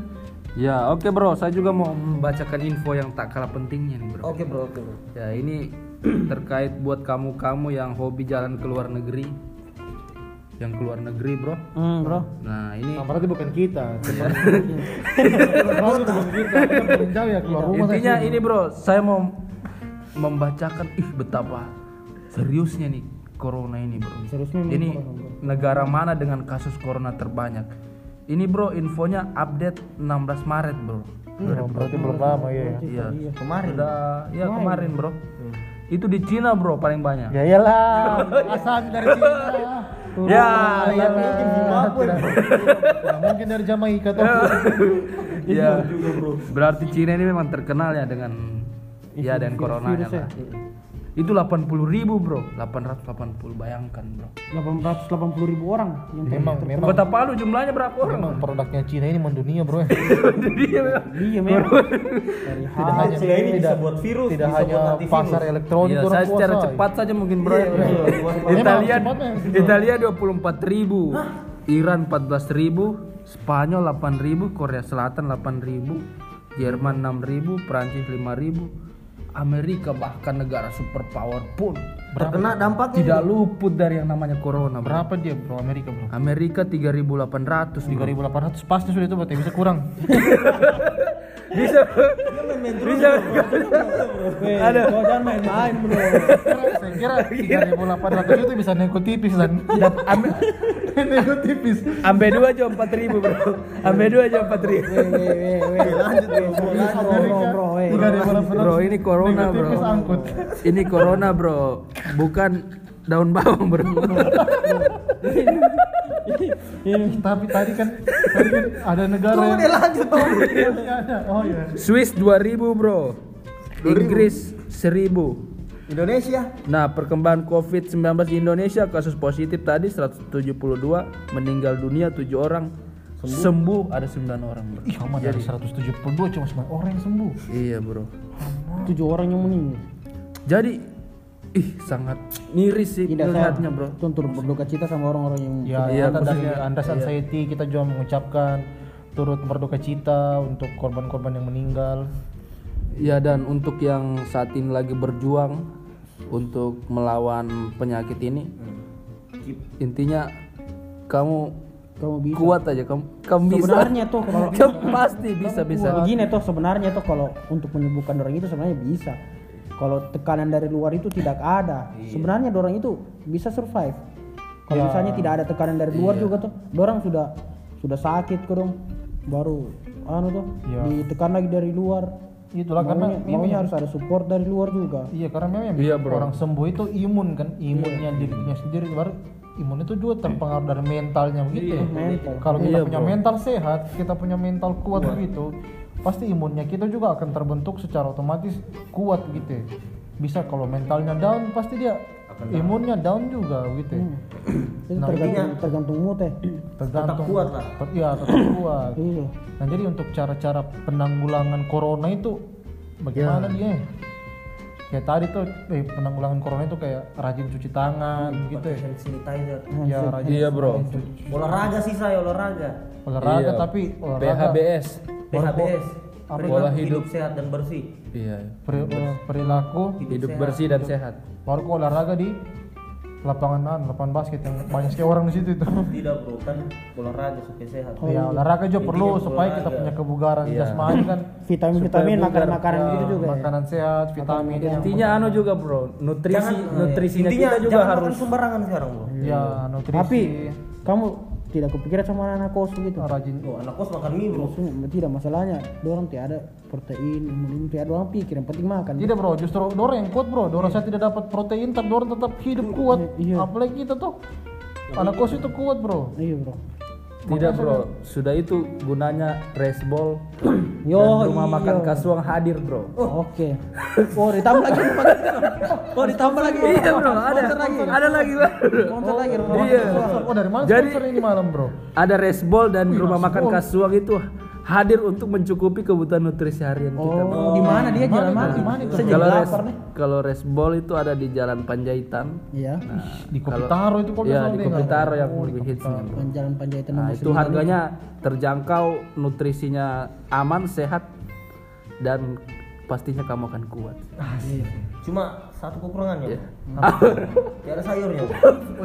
A: Ya oke bro, saya juga mau membacakan info yang tak kalah pentingnya nih bro.
B: Oke, Bro. Oke, Bro.
A: Ya ini terkait buat kamu-kamu yang hobi jalan ke luar negeri, yang keluar negeri bro.
D: Hmm, bro.
A: Nah ini
C: Nah, berarti bukan kita. Bukan kita. Jauh ya keluar rumah.
A: intinya ini bro, saya mau membacakan ih betapa seriusnya nih corona ini bro.
D: Seriusnya
A: Ini
D: corona, bro.
A: negara mana dengan kasus corona terbanyak? Ini bro infonya update 16 Maret bro.
C: Oh, berarti belum lama ya.
A: Iya.
B: Kemarin.
A: Udah, ya kemarin bro. Itu di Cina bro paling banyak.
C: Ya iyalah, asal dari Cina.
A: Ya,
C: ya,
B: mungkin Zimbabwe,
C: tidak, tidak mungkin dari Jamaika tuh.
A: Iya. Berarti Cina ini memang terkenal ya dengan ya dan corona lah. itu 80 ribu bro 880 bayangkan bro
D: 880 ribu orang yang
C: Memang
D: ter-
C: memang
A: kota Palu jumlahnya berapa orang
C: memang produknya Cina ini mendunia bro.
A: Dia-
D: Iya memang. Dari
C: tidak
D: hal
C: hanya
B: Cina ini bisa
C: tidak,
B: buat virus,
C: tidak
B: bisa
C: hanya
B: buat
C: pasar elektronik
A: Iya, saya secara
C: kuasai.
A: cepat saja mungkin bro. ya.
C: Memang
A: Italia
C: cepatnya.
A: Italia 24 ribu, Iran 14 ribu, Spanyol 8 ribu, Korea Selatan 8 ribu, Jerman 6 ribu, Prancis 5 ribu, Amerika bahkan negara superpower pun
B: Terkena dampaknya.
A: tidak luput dari yang namanya corona. Bro.
C: berapa dia bro Amerika bro?
A: Amerika 3.800 bro.
C: 3800 pasti sudah itu berarti bisa kurang.
A: Bisa bisa
D: ada kau jangan main-main bro
C: Saya kira 3800 itu bisa nego tipis dan nego tipis.
A: ambe dua aja 4000 bro. Ambe dua aja 4000.
D: weh weh weh weh lanjut bro bro bro bro weh
C: 3800
A: Bro, ini corona, bro. Ini corona, bro. Bukan daun bawang, bro.
C: Tapi tadi kan tadi kan ada negara yang lanjut ada. Oh iya.
A: Swiss 2000, bro. Inggris 1000.
B: Indonesia.
A: Nah, perkembangan COVID-19 di Indonesia kasus positif tadi 172, meninggal dunia 7 orang, sembuh, ada 9 orang, bro.
C: Ih, aman dari 172 cuma 9 orang yang sembuh.
A: Iya, bro.
D: tujuh orang yang meninggal
A: Jadi ih sangat miris sih
D: tidak saya
A: melihatnya, bro.
D: tuh turut berduka cita sama orang-orang yang
C: Ya,
A: Iya,
C: kita dari
A: maksudnya-
C: Andas Anxiety kita juga mengucapkan turut berduka cita untuk korban-korban yang meninggal.
A: Ya dan untuk yang saat ini lagi berjuang untuk melawan penyakit ini, intinya kamu
D: kamu bisa
A: kuat aja, kamu kamu bisa.
D: sebenarnya tuh kalau
A: Kamu pasti bisa bisa.
D: begini tuh sebenarnya tuh kalau untuk menyembuhkan orang itu sebenarnya bisa kalau tekanan dari luar itu tidak ada. Sebenarnya orang itu bisa survive. Kalau misalnya tidak ada tekanan dari luar juga tuh orang sudah sudah sakit dong baru anu tuh
C: Iya.
D: ditekan lagi dari luar.
C: Itulah karena
D: maunya, maunya harus ada support dari luar juga.
C: Iya karena memang
A: Iya, bro.
C: orang sembuh itu imun kan, imunnya dirinya sendiri. Baru imun itu juga terpengaruh dari mentalnya begitu ya.
D: mental.
C: Kalau kita
A: Iya,
C: punya
A: bro.
C: mental sehat, kita punya mental kuat begitu, pasti imunnya kita juga akan terbentuk secara otomatis kuat gitu. ya. Bisa kalau mentalnya down pasti dia imunnya down juga gitu. ya.
D: itu tergantung tergantung mood ya
C: Tergantung
B: kuat lah.
C: Ter- Iya, tetap kuat.
D: iya
C: Nah, jadi untuk cara-cara penanggulangan corona itu bagaimana dia? Kayak tadi tuh eh, penanggulangan corona itu kayak rajin cuci tangan gitu ya.
B: Sanitizer.
C: Ya rajin
A: Iya, bro.
B: Olahraga sih saya olahraga.
C: olahraga
A: Iya.
C: tapi olahraga
A: PHBS.
B: PHBS.
A: Pola
B: Perilaku
A: hidup.
B: sehat dan bersih.
A: Iya.
C: peri- perilaku
A: Hidup bersih dan sehat.
C: baru olahraga di lapangan an, lapangan basket yang banyak sekali orang di situ itu.
B: Tidak bro, kan olahraga supaya sehat.
C: ya olahraga juga perlu supaya kita punya kebugaran jasmani kan.
D: vitamin vitamin makanan makanan
C: Ya,
D: gitu juga ya.
C: Makanan sehat, vitamin.
A: Intinya anu juga, bro. Nutrisi
B: Jangan-
A: nutrisinya
B: intinya
A: kita juga
B: jangan
A: harus
B: makan sembarangan sekarang bro.
C: Ya, nutrisi.
D: tapi kamu tidak kepikiran sama anak kos gitu
C: rajin
B: Oh, anak kos makan mie bro.
D: Maksudnya, tidak masalahnya dorang tidak ada protein imun tidak ada orang pikir yang penting makan
C: Tidak bro, justru Dora yang kuat bro. Dora saya tidak dapat protein, tapi Dora tetap hidup kuat.
D: Iya.
C: Apalagi kita tuh anak kos itu kuat bro.
D: iya bro
A: tidak, bro. Sudah itu gunanya resbol
D: Yo,
A: dan rumah
D: iya.
A: makan kasuang hadir, bro.
D: oke oh ditambah lagi rumah oh ditambah lagi
A: Iya, bro. Ada ada lagi, bro.
D: sponsor lagi rumah
A: Iya.
C: Oh dari mana
A: Jadi-
C: ini malam bro?
A: Ada resbol dan rumah makan kasuang itu hadir untuk mencukupi kebutuhan nutrisi harian kita, bro.
D: oh di mana dia jalan mana
C: Di mana itu?
A: Kalau res, kalau resbol itu ada di Jalan Panjaitan.
D: iya
C: Di Kopitaro itu kalau
A: Ya,
C: nggak
A: di Kopitaro yang
C: Oh, di
A: lebih bro.
D: jalan panjaitan
A: Nah, itu harganya terjangkau, nutrisinya aman, sehat dan pastinya kamu akan kuat.
B: Cuma satu kekurangannya.
A: Iya.
B: bro. Tidak ada sayurnya.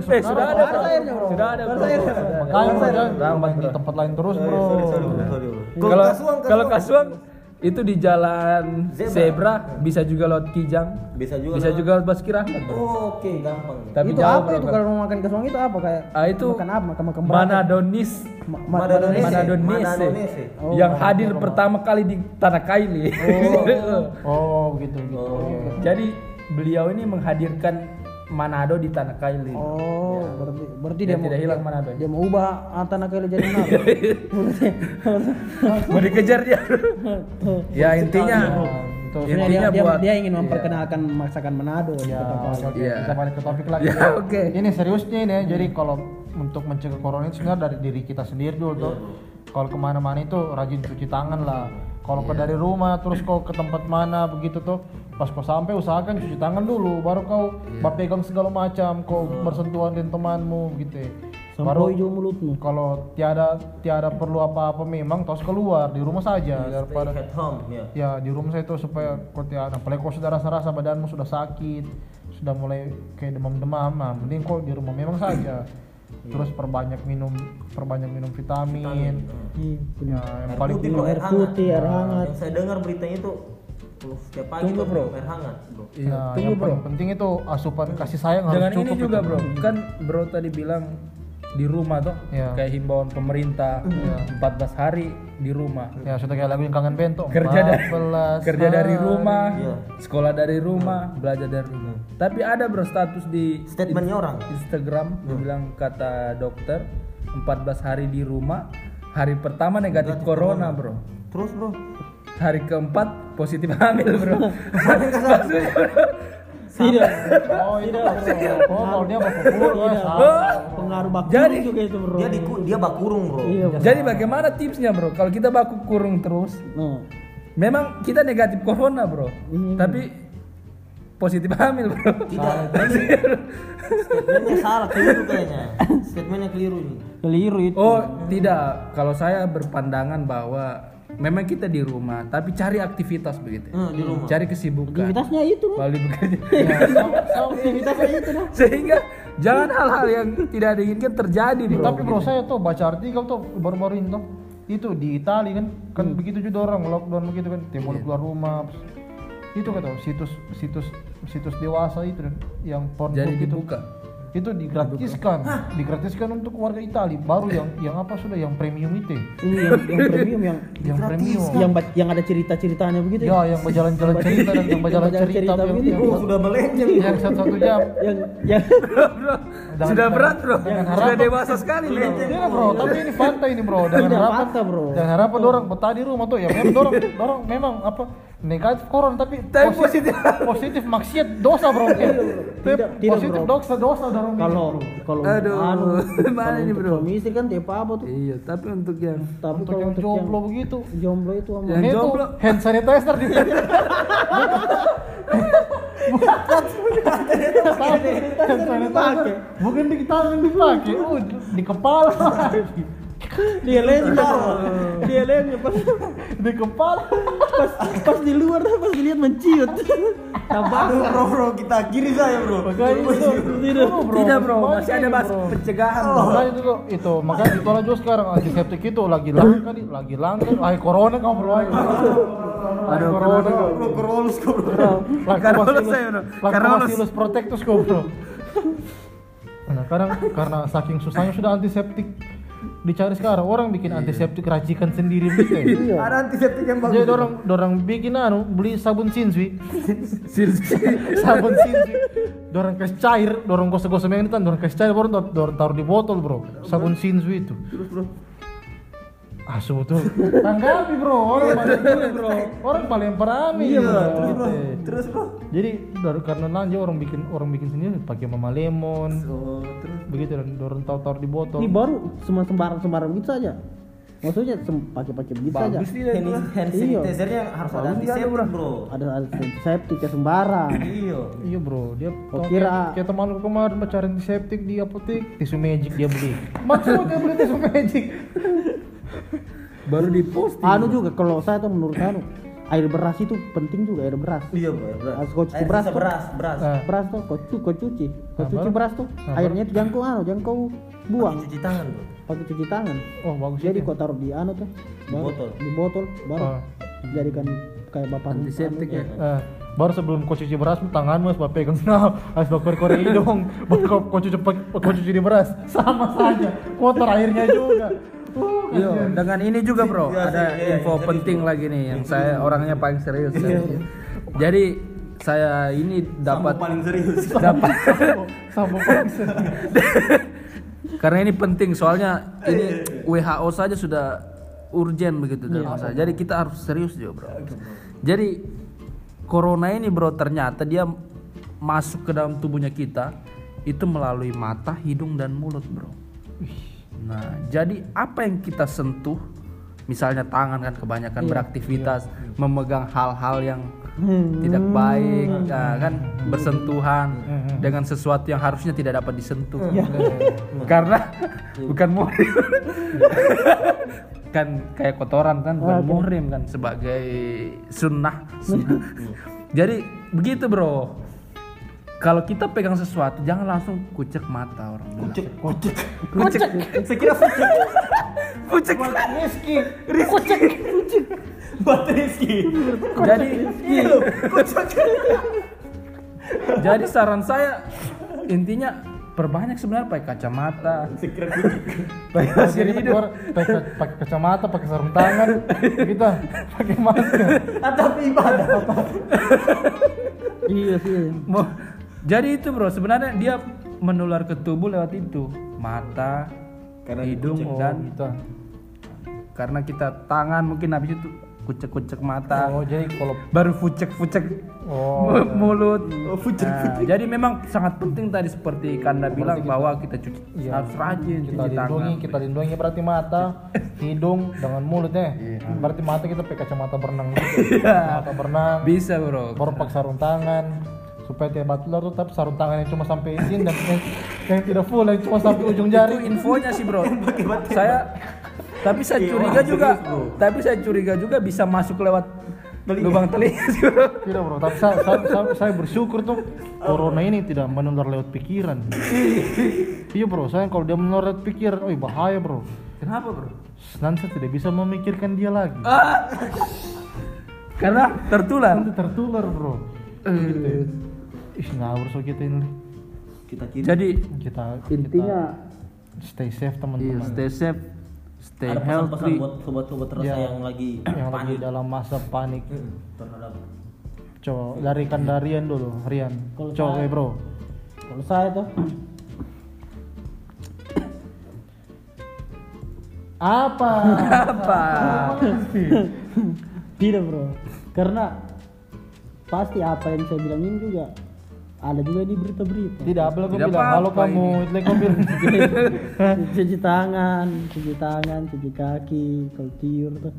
A: eh, sudah ada, bro. Sudah ada, bro.
C: Makanya bro, jangan di tempat lain terus bro.
A: Kalau
B: kasuang,
A: kalau
B: kasuang.
A: itu di jalan
B: Zebra.
A: zebra, bisa juga lewat Kijang,
B: bisa juga.
A: bisa
B: lewat-
A: juga lewat Rahmat. bro.
B: Oh, Oke, gampang.
A: Tapi
D: itu
A: jauh,
D: apa
A: bro,
D: itu
A: kan.
D: kalau mau makan kesuang itu apa kayak
A: Ah, itu
D: makan apa makan makan
A: Manadonis
D: Ma- ma-
B: Madonese.
A: Manadonese
B: Manadonese.
D: Oh,
A: yang hadir pertama kali di Tanah Kaili.
C: Oh begitu gitu.
A: Jadi beliau ini menghadirkan Manado di Tanah Kaili.
D: Oh, berarti berarti
A: Dia
D: dia, mau
A: tidak hilang Manado.
D: dia mau ubah ah, tanah kali jadi Manado.
A: Mau dikejar dia. ya intinya
D: Sebenarnya
A: Intinya
D: dia, dia,
A: buat-
D: dia ingin memperkenalkan masakan Manado
C: ya,
D: Palu.
C: oke, oke.
A: Iya.
C: kita balik ke topik lagi.
A: Ya, oke.
C: Ini seriusnya ini ya. Jadi kalau untuk mencegah corona itu sebenarnya dari diri kita sendiri dulu tuh. Kalau ke mana-mana itu rajin cuci tangan lah. Kalau ke dari rumah terus kau ke tempat mana begitu tuh pas kau sampai usahakan cuci tangan dulu baru kau yeah. pegang segala macam kau bersentuhan dengan temanmu gitu ya.
D: Sampai hijau mulutmu.
C: kalau tiada tiada perlu apa-apa memang terus keluar di rumah saja daripada
B: Stay at home ya.
C: ya di rumah saya itu supaya kau tiada apalagi kau sudah rasa-rasa badanmu sudah sakit sudah mulai kayak demam-demam nah mending kau di rumah memang saja terus perbanyak minum perbanyak minum vitamin
D: Iya,
C: ya yang paling
B: putih, bro,
D: air putih, air hangat.
B: Yang saya dengar beritanya itu setiap pagi
A: Tunggu,
B: tuh
A: bro.
B: air hangat, bro.
A: Iya, tunggu
C: yang
A: bro.
C: paling penting itu asupan kasih sayang harus
A: Dengan ini
C: cukup
A: juga
C: itu.
A: bro, kan bro tadi bilang di rumah tuh
C: Iya.
A: kayak himbauan pemerintah 14 hari di rumah.
C: ya sudah kayak lagu yang kangen bento
A: Kerja dari
C: 14
A: kerja dari rumah,
B: Iya.
A: sekolah dari rumah, belajar dari rumah. Tapi ada bro status di
B: Statementnya orang.
A: Instagram dia bilang kata dokter 14 hari di rumah, hari pertama negatif corona, bro.
B: Terus, bro.
A: Hari keempat positif hamil, bro. Maksudnya,
D: Tidak.
C: oh itu oh kalau dia
D: Pengaruh bakteri
A: Jadi-
D: juga itu bro.
B: Dia di dia bakurung, bro.
D: Iya. Bro.
A: Jadi bagaimana tipsnya, bro? Kalau kita baku kurung terus,
D: Nah,
A: memang kita negatif corona, bro.
D: Hmm.
A: Tapi positif hamil, bro.
B: Tidak. Statementnya salah, keliru kayaknya. Statementnya keliru ini.
D: keliru itu.
A: Oh, tidak. Kalau saya berpandangan bahwa memang kita di rumah, tapi cari aktivitas begitu.
B: Eh, di rumah.
A: Cari kesibukan.
D: Aktivitasnya itu.
A: Balik bekerja.
D: Aktivitasnya itu nah.
A: Sehingga jangan hal-hal yang tidak diinginkan terjadi di
C: tapi bro saya tuh baca artikel tuh baru-baru ini tuh itu di Italia kan kan begitu juga orang lockdown begitu kan tidak boleh keluar rumah itu kata situs situs situs dewasa itu yang pornhub
A: Jadi
C: itu.
A: dibuka.
C: itu digratiskan. Digratiskan untuk warga Italia baru yang yang apa sudah yang premium itu?
D: Ini yang, yang premium yang
C: yang premium.
D: yang yang ada cerita-ceritanya begitu
C: ya? Yang berjalan-jalan cerita dan yang berjalan cerita,
D: cerita
C: yang,
D: begitu.
C: yang,
B: Oh, sudah melenceng.
C: yang satu-satu jam.
D: Yang yang
A: bro,
C: Jangan-
A: sudah berat, bro.
C: jangan
A: Sudah dewasa sekali, bro.
C: Iya bro, tapi ini fakta ini bro.
D: Tidak,
C: harapan,
D: fakta, bro.
C: Dengan harapan dorang betah di rumah tuh ya. Memang dorang, dorang memang apa negatif corona tapi,
A: Tapi positif.
C: positif maksiat dosa bro. Tapi
D: tidak, tidak,
C: positif
D: bro.
C: dosa dosa dorang.
D: kalau kalau
A: Aduh,
D: anu,
A: mana ini, bro?
D: suami istri kan tiap apa tuh
A: Iya, tapi untuk yang
D: tapi
C: untuk
D: kalau
C: yang
D: untuk
C: jomblo
D: yang
C: begitu.
D: jomblo itu sama
A: Yang jomblo.
C: hand sanitizer di bukan di tangan dipakai, uh, di kepala,
D: dia lain dia lain pas
C: di kepala.
D: pas pas di luar pas dilihat menciut tambah
B: Aduh, bro, bro, kita kiri saya, bro.
C: Makanya itu,
D: Tidak.
C: Oh,
A: tidak, bro. Masih ada
C: bro.
A: pencegahan, bro.
C: Makanya itu tuh, itu makanya itu lah juga sekarang antiseptik itu lagi langka nih, lagi langka. Ay corona kamu bro. Ay
A: Aduh,
C: corona.
B: Bro, Corolus kok, bro.
A: Bro. Carolus.
C: Lactobacillus protectus kok bro. Nah, sekarang karena saking susahnya sudah antiseptik dicari sekarang orang bikin antiseptik racikan sendiri gitu. ya.
B: Ada antiseptik yang bagus.
C: Jadi orang orang bikin anu beli sabun sinswi. sabun sinswi. Dorang kasih cair, dorong gosok-gosok yang itu, dorong kasih cair baru dor- dorong taruh di botol, Bro. Sabun sinswi itu.
B: Terus, bro.
C: Asu tuh. Tanggapi, Bro. Orang paling bro. Orang paling perami.
D: Iya, Bro.
C: Terus, Bro.
B: Terus, bro.
C: Jadi dari karena lanjut orang bikin orang bikin sendiri pakai mama lemon.
B: Oh, terus.
C: Begitu dan dorong taruh di botol.
D: ini baru cuma sembarang sembarang gitu saja maksudnya sem- pakai-pakai begitu saja
A: Bagus
B: Hand, hand
D: Iya.
B: sanitizer-nya harus ada antiseptik, bro.
D: ada ada antiseptik ya sembarang
B: Iya.
C: Iya bro, dia
D: Oh, kira-
C: kayak, kayak teman lu kemarin mencari antiseptik di apotek, tisu magic dia beli. Maksudnya beli tisu magic.
A: Baru di posting.
D: anu juga kalau saya tuh menurut anu air beras itu penting juga air beras
B: Iya, bro. beras.
D: Harus kau cuci
B: Air
D: beras
B: sisa
D: tuh.
B: beras, beras.
C: Nah,
D: beras tuh kau cuci kau cuci kau cuci beras tuh airnya itu jangan kau anu jangan kau buang
B: Pakai cuci tangan, bro.
D: pakai cuci tangan
C: oh bagus
D: jadi
C: itu.
D: kau taruh di anu tuh baru-
B: botol.
D: di botol baru
C: Ah.
D: jadikan kayak bapak
A: Antiseptik ya.
C: Eh, baru sebelum kau cuci beras, tanganmu harus bawa pegang nah, harus bawa kore hidung, baru kau, kau cuci kau cuci di beras, sama saja, kotor airnya juga. Uh,
A: Iya, dengan ini juga bro,
B: Iya,
A: ada
B: iya, iya,
A: info
B: serius,
A: penting lagi nih yang saya orangnya paling serius. Jadi saya ini dapat
B: paling serius.
A: dapat
C: sama bangsa.
A: karena ini penting soalnya ini WHO saja sudah urgen begitu dalam saya. Jadi kita harus serius juga bro. Jadi corona ini bro ternyata dia masuk ke dalam tubuhnya kita itu melalui mata, hidung dan mulut bro. Nah jadi apa yang kita sentuh, misalnya tangan kan kebanyakan beraktivitas, memegang hal-hal yang tidak baik, ya kan? Bersentuhan dengan sesuatu yang harusnya tidak dapat disentuh, karena bukan muhrim, kan kayak kotoran kan bukan muhrim kan sebagai sunnah. Jadi begitu bro. Kalau kita pegang sesuatu jangan langsung kucek mata orang bilang.
B: Kucek, kucek, kucek. Saya kira kucek.
A: Kucek.
B: Rizky, kucek, kucek. Buat Rizky.
A: Jadi
B: Iya loh, kucek.
A: jadi saran saya intinya perbanyak sebenarnya pakai kacamata,
B: kucek.
A: pakai masker hidup.
C: pakai kacamata, pakai sarung tangan, kita pakai masker.
B: Atau ibadah apa?
D: iya sih
A: Mau- Jadi itu bro sebenarnya dia menular ke tubuh lewat itu mata,
B: Karena
A: hidung
B: dikucek.
A: dan
C: Kita.
A: karena kita tangan mungkin habis itu kucek-kucek mata,
C: Oh, jadi kalau
A: baru fucek-fucek
C: oh
A: mulut.
B: Oh, fucek,
A: Nah, jadi memang sangat penting tadi seperti Kanda bilang bahwa kita cuci
C: Iya.
A: harus rajin
C: kita
A: cuci
C: lindungi,
A: tangan.
C: kita lindungi berarti mata, hidung dengan mulutnya. Berarti mata kita pakai kacamata berenang gitu. Kacamata berenang,
A: Bisa bro.
C: baru pakai sarung tangan supaya tidak batular tuh tapi sarung tangan yang cuma sampai sini dan yang, yang tidak full yang cuma sampai ujung
A: Itu
C: jari.
A: infonya sih bro. saya tapi saya curiga juga, tapi saya curiga juga bisa masuk lewat lubang telinga sih bro.
C: tidak bro. Tapi saya, saya, saya, saya bersyukur tuh corona ini tidak menular lewat pikiran. Iya bro. Saya kalau dia menular lewat pikiran oh bahaya bro.
A: Kenapa bro?
C: nanti saya tidak bisa memikirkan dia lagi.
A: Karena tertular.
C: nanti tertular bro.
A: Eh,
C: ih ngawur so kita ini
B: Kita kiri.
A: Jadi
C: kita
D: intinya
C: kita stay safe
A: iya,
C: teman-teman
A: stay safe, stay
B: Ada
A: healthy.
B: buat sobat-sobat rasa
C: Iya.
B: yang lagi
C: yang lagi
B: panik
C: dalam masa panik
B: Hmm, terhadap
C: coba dari Kandarian dulu Rian
D: Kalau
C: coba
D: saya-
C: eh, bro
D: kalau saya tuh
C: apa
A: Apa?
D: tidak bro karena pasti apa yang saya bilang ini juga ada juga di berita-berita.
C: Tidak apa aku
A: Tidak
C: bilang? kalau kamu itu like mobil
D: cuci tangan cuci tangan cuci kaki kalau tiur tuh.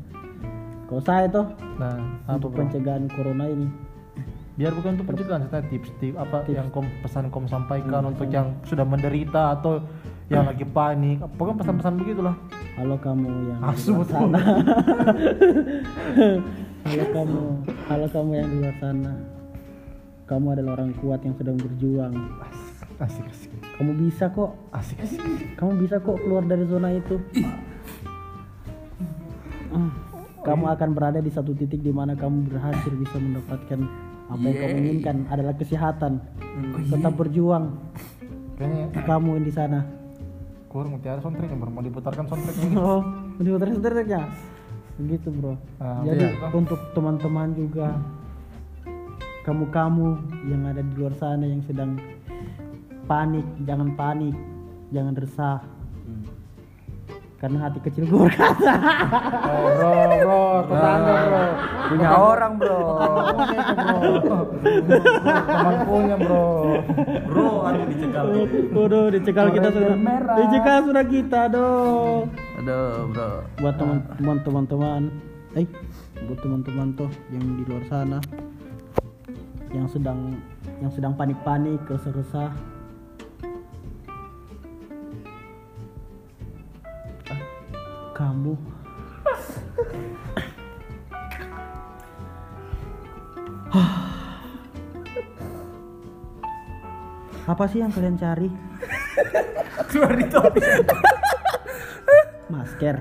D: Kalau saya tuh
C: nah apa
D: untuk
C: bro?
D: pencegahan corona ini.
C: Biar bukan untuk pencegahan saya tips tips apa yang kom, pesan kom sampaikan untuk yang sudah menderita atau yang lagi panik. Pokoknya pesan-pesan begitulah.
D: Kalau kamu yang di
C: Asu,
D: luar sana. kalau kamu kalau kamu yang di luar sana kamu adalah orang kuat yang sedang berjuang.
C: Asik asik
D: kamu bisa kok.
C: Asik asik.
D: Kamu bisa kok keluar dari zona itu. Kamu akan berada di satu titik di mana kamu berhasil bisa mendapatkan apa yang kamu inginkan adalah kesehatan. Tetap berjuang.
C: Kayaknya
D: kamu yang di sana.
C: Keluar mau tiada soundtrack yang mau diputarkan soundtrack
D: oh di muter ya? Begitu bro.
C: Ah,
D: jadi
C: iya.
D: untuk teman-teman juga kamu-kamu yang ada di luar sana yang sedang panik jangan panik jangan resah. Karena hati kecil gue berkata.
C: Oh, bro bro tetangga bro.
A: Punya orang bro.
C: itu bro. Teman punya bro.
B: Bro aduh dicekal.
D: Waduh, dicekal kita sudah. Dicekal sudah kita, aduh.
A: Aduh bro.
D: Buat teman-teman teman-teman, eh, buat teman-teman tuh yang di luar sana yang sedang yang sedang panik-panik, resah-resah. Ah, Kamu Apa sih yang kalian cari?
B: keluar di topik
D: Masker.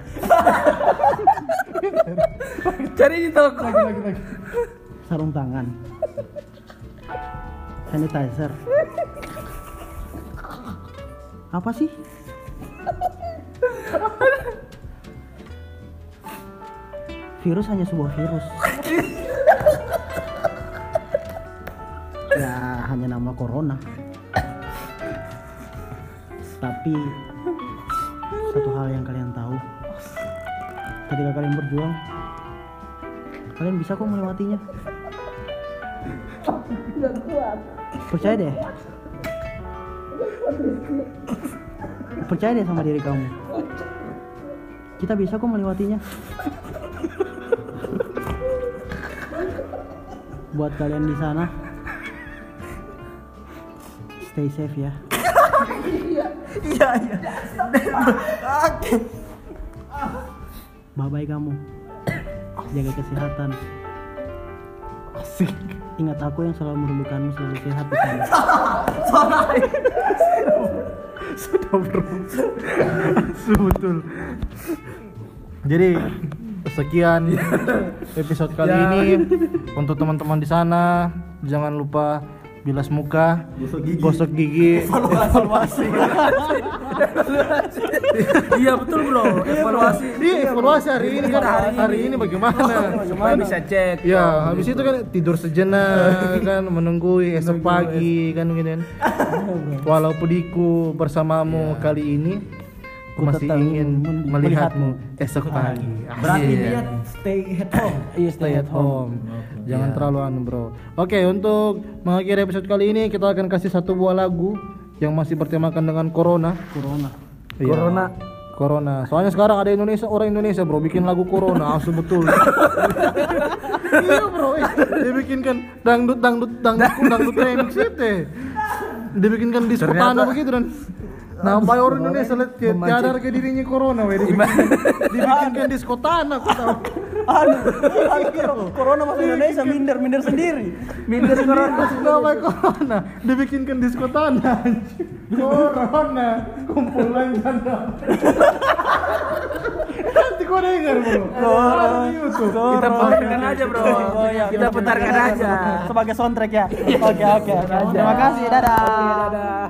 A: Cari di toko.
C: lagi lagi lagi
D: sarung tangan sanitizer. Apa sih? Virus hanya sebuah virus. Ya hanya nama corona. Tapi satu hal yang kalian tahu. Ketika kalian berjuang kalian bisa kok melewatinya Percaya deh. Percaya deh sama diri kamu. Kita bisa kok melewatinya. Buat kalian di sana, stay safe ya.
A: Iya iya.
D: Bye bye kamu. Jaga kesehatan. Ingat aku yang selalu merindukanmu selalu sehat di sana.
C: Sudah bro. Betul. Jadi sekian episode kali ini untuk teman-teman di sana jangan lupa bilas muka, gosok gigi,
A: Evaluasi. Iya betul bro. Evaluasi.
C: Iya, evaluasi hari ini kan
A: Hari ini.
C: hari ini bagaimana?
A: Supaya bisa cek.
C: Ya, habis itu kan tidur sejenak kan menunggu esok pagi kan gitu kan. Walau pediku bersamamu kali ini aku masih ingin
D: men-
C: melihatmu esok pagi.
B: Berarti dia stay at home.
D: Iya
C: stay at home. Jangan terlalu anu, Bro. Oke, untuk mengakhiri episode kali ini kita akan kasih satu buah lagu yang masih bertemakan dengan corona.
D: Corona.
C: Iya.
A: Corona.
C: Corona. Soalnya sekarang ada Indonesia orang Indonesia bro bikin lagu Corona, asli betul. iya bro, dia bikinkan dangdut dangdut dangdut dangdut remix itu. Dia bikinkan disco tanah begitu dan Nampak orang Indonesia lihat kayak tiada harga dirinya corona, weh. Dibikin, dibikinkan disco tanah, aku tahu.
D: Anu, anu, corona masuk Indonesia minder minder sendiri.
A: Minder corona.
C: Namanya corona, dibikinkan anjing. Corona, kumpulan janda. Nanti kau dengar bro. Ada.
A: Kita putarkan aja bro. Kita putarkan aja.
D: Sebagai soundtrack ya. Oke oke. Terima kasih. Dadah.
A: Dadah.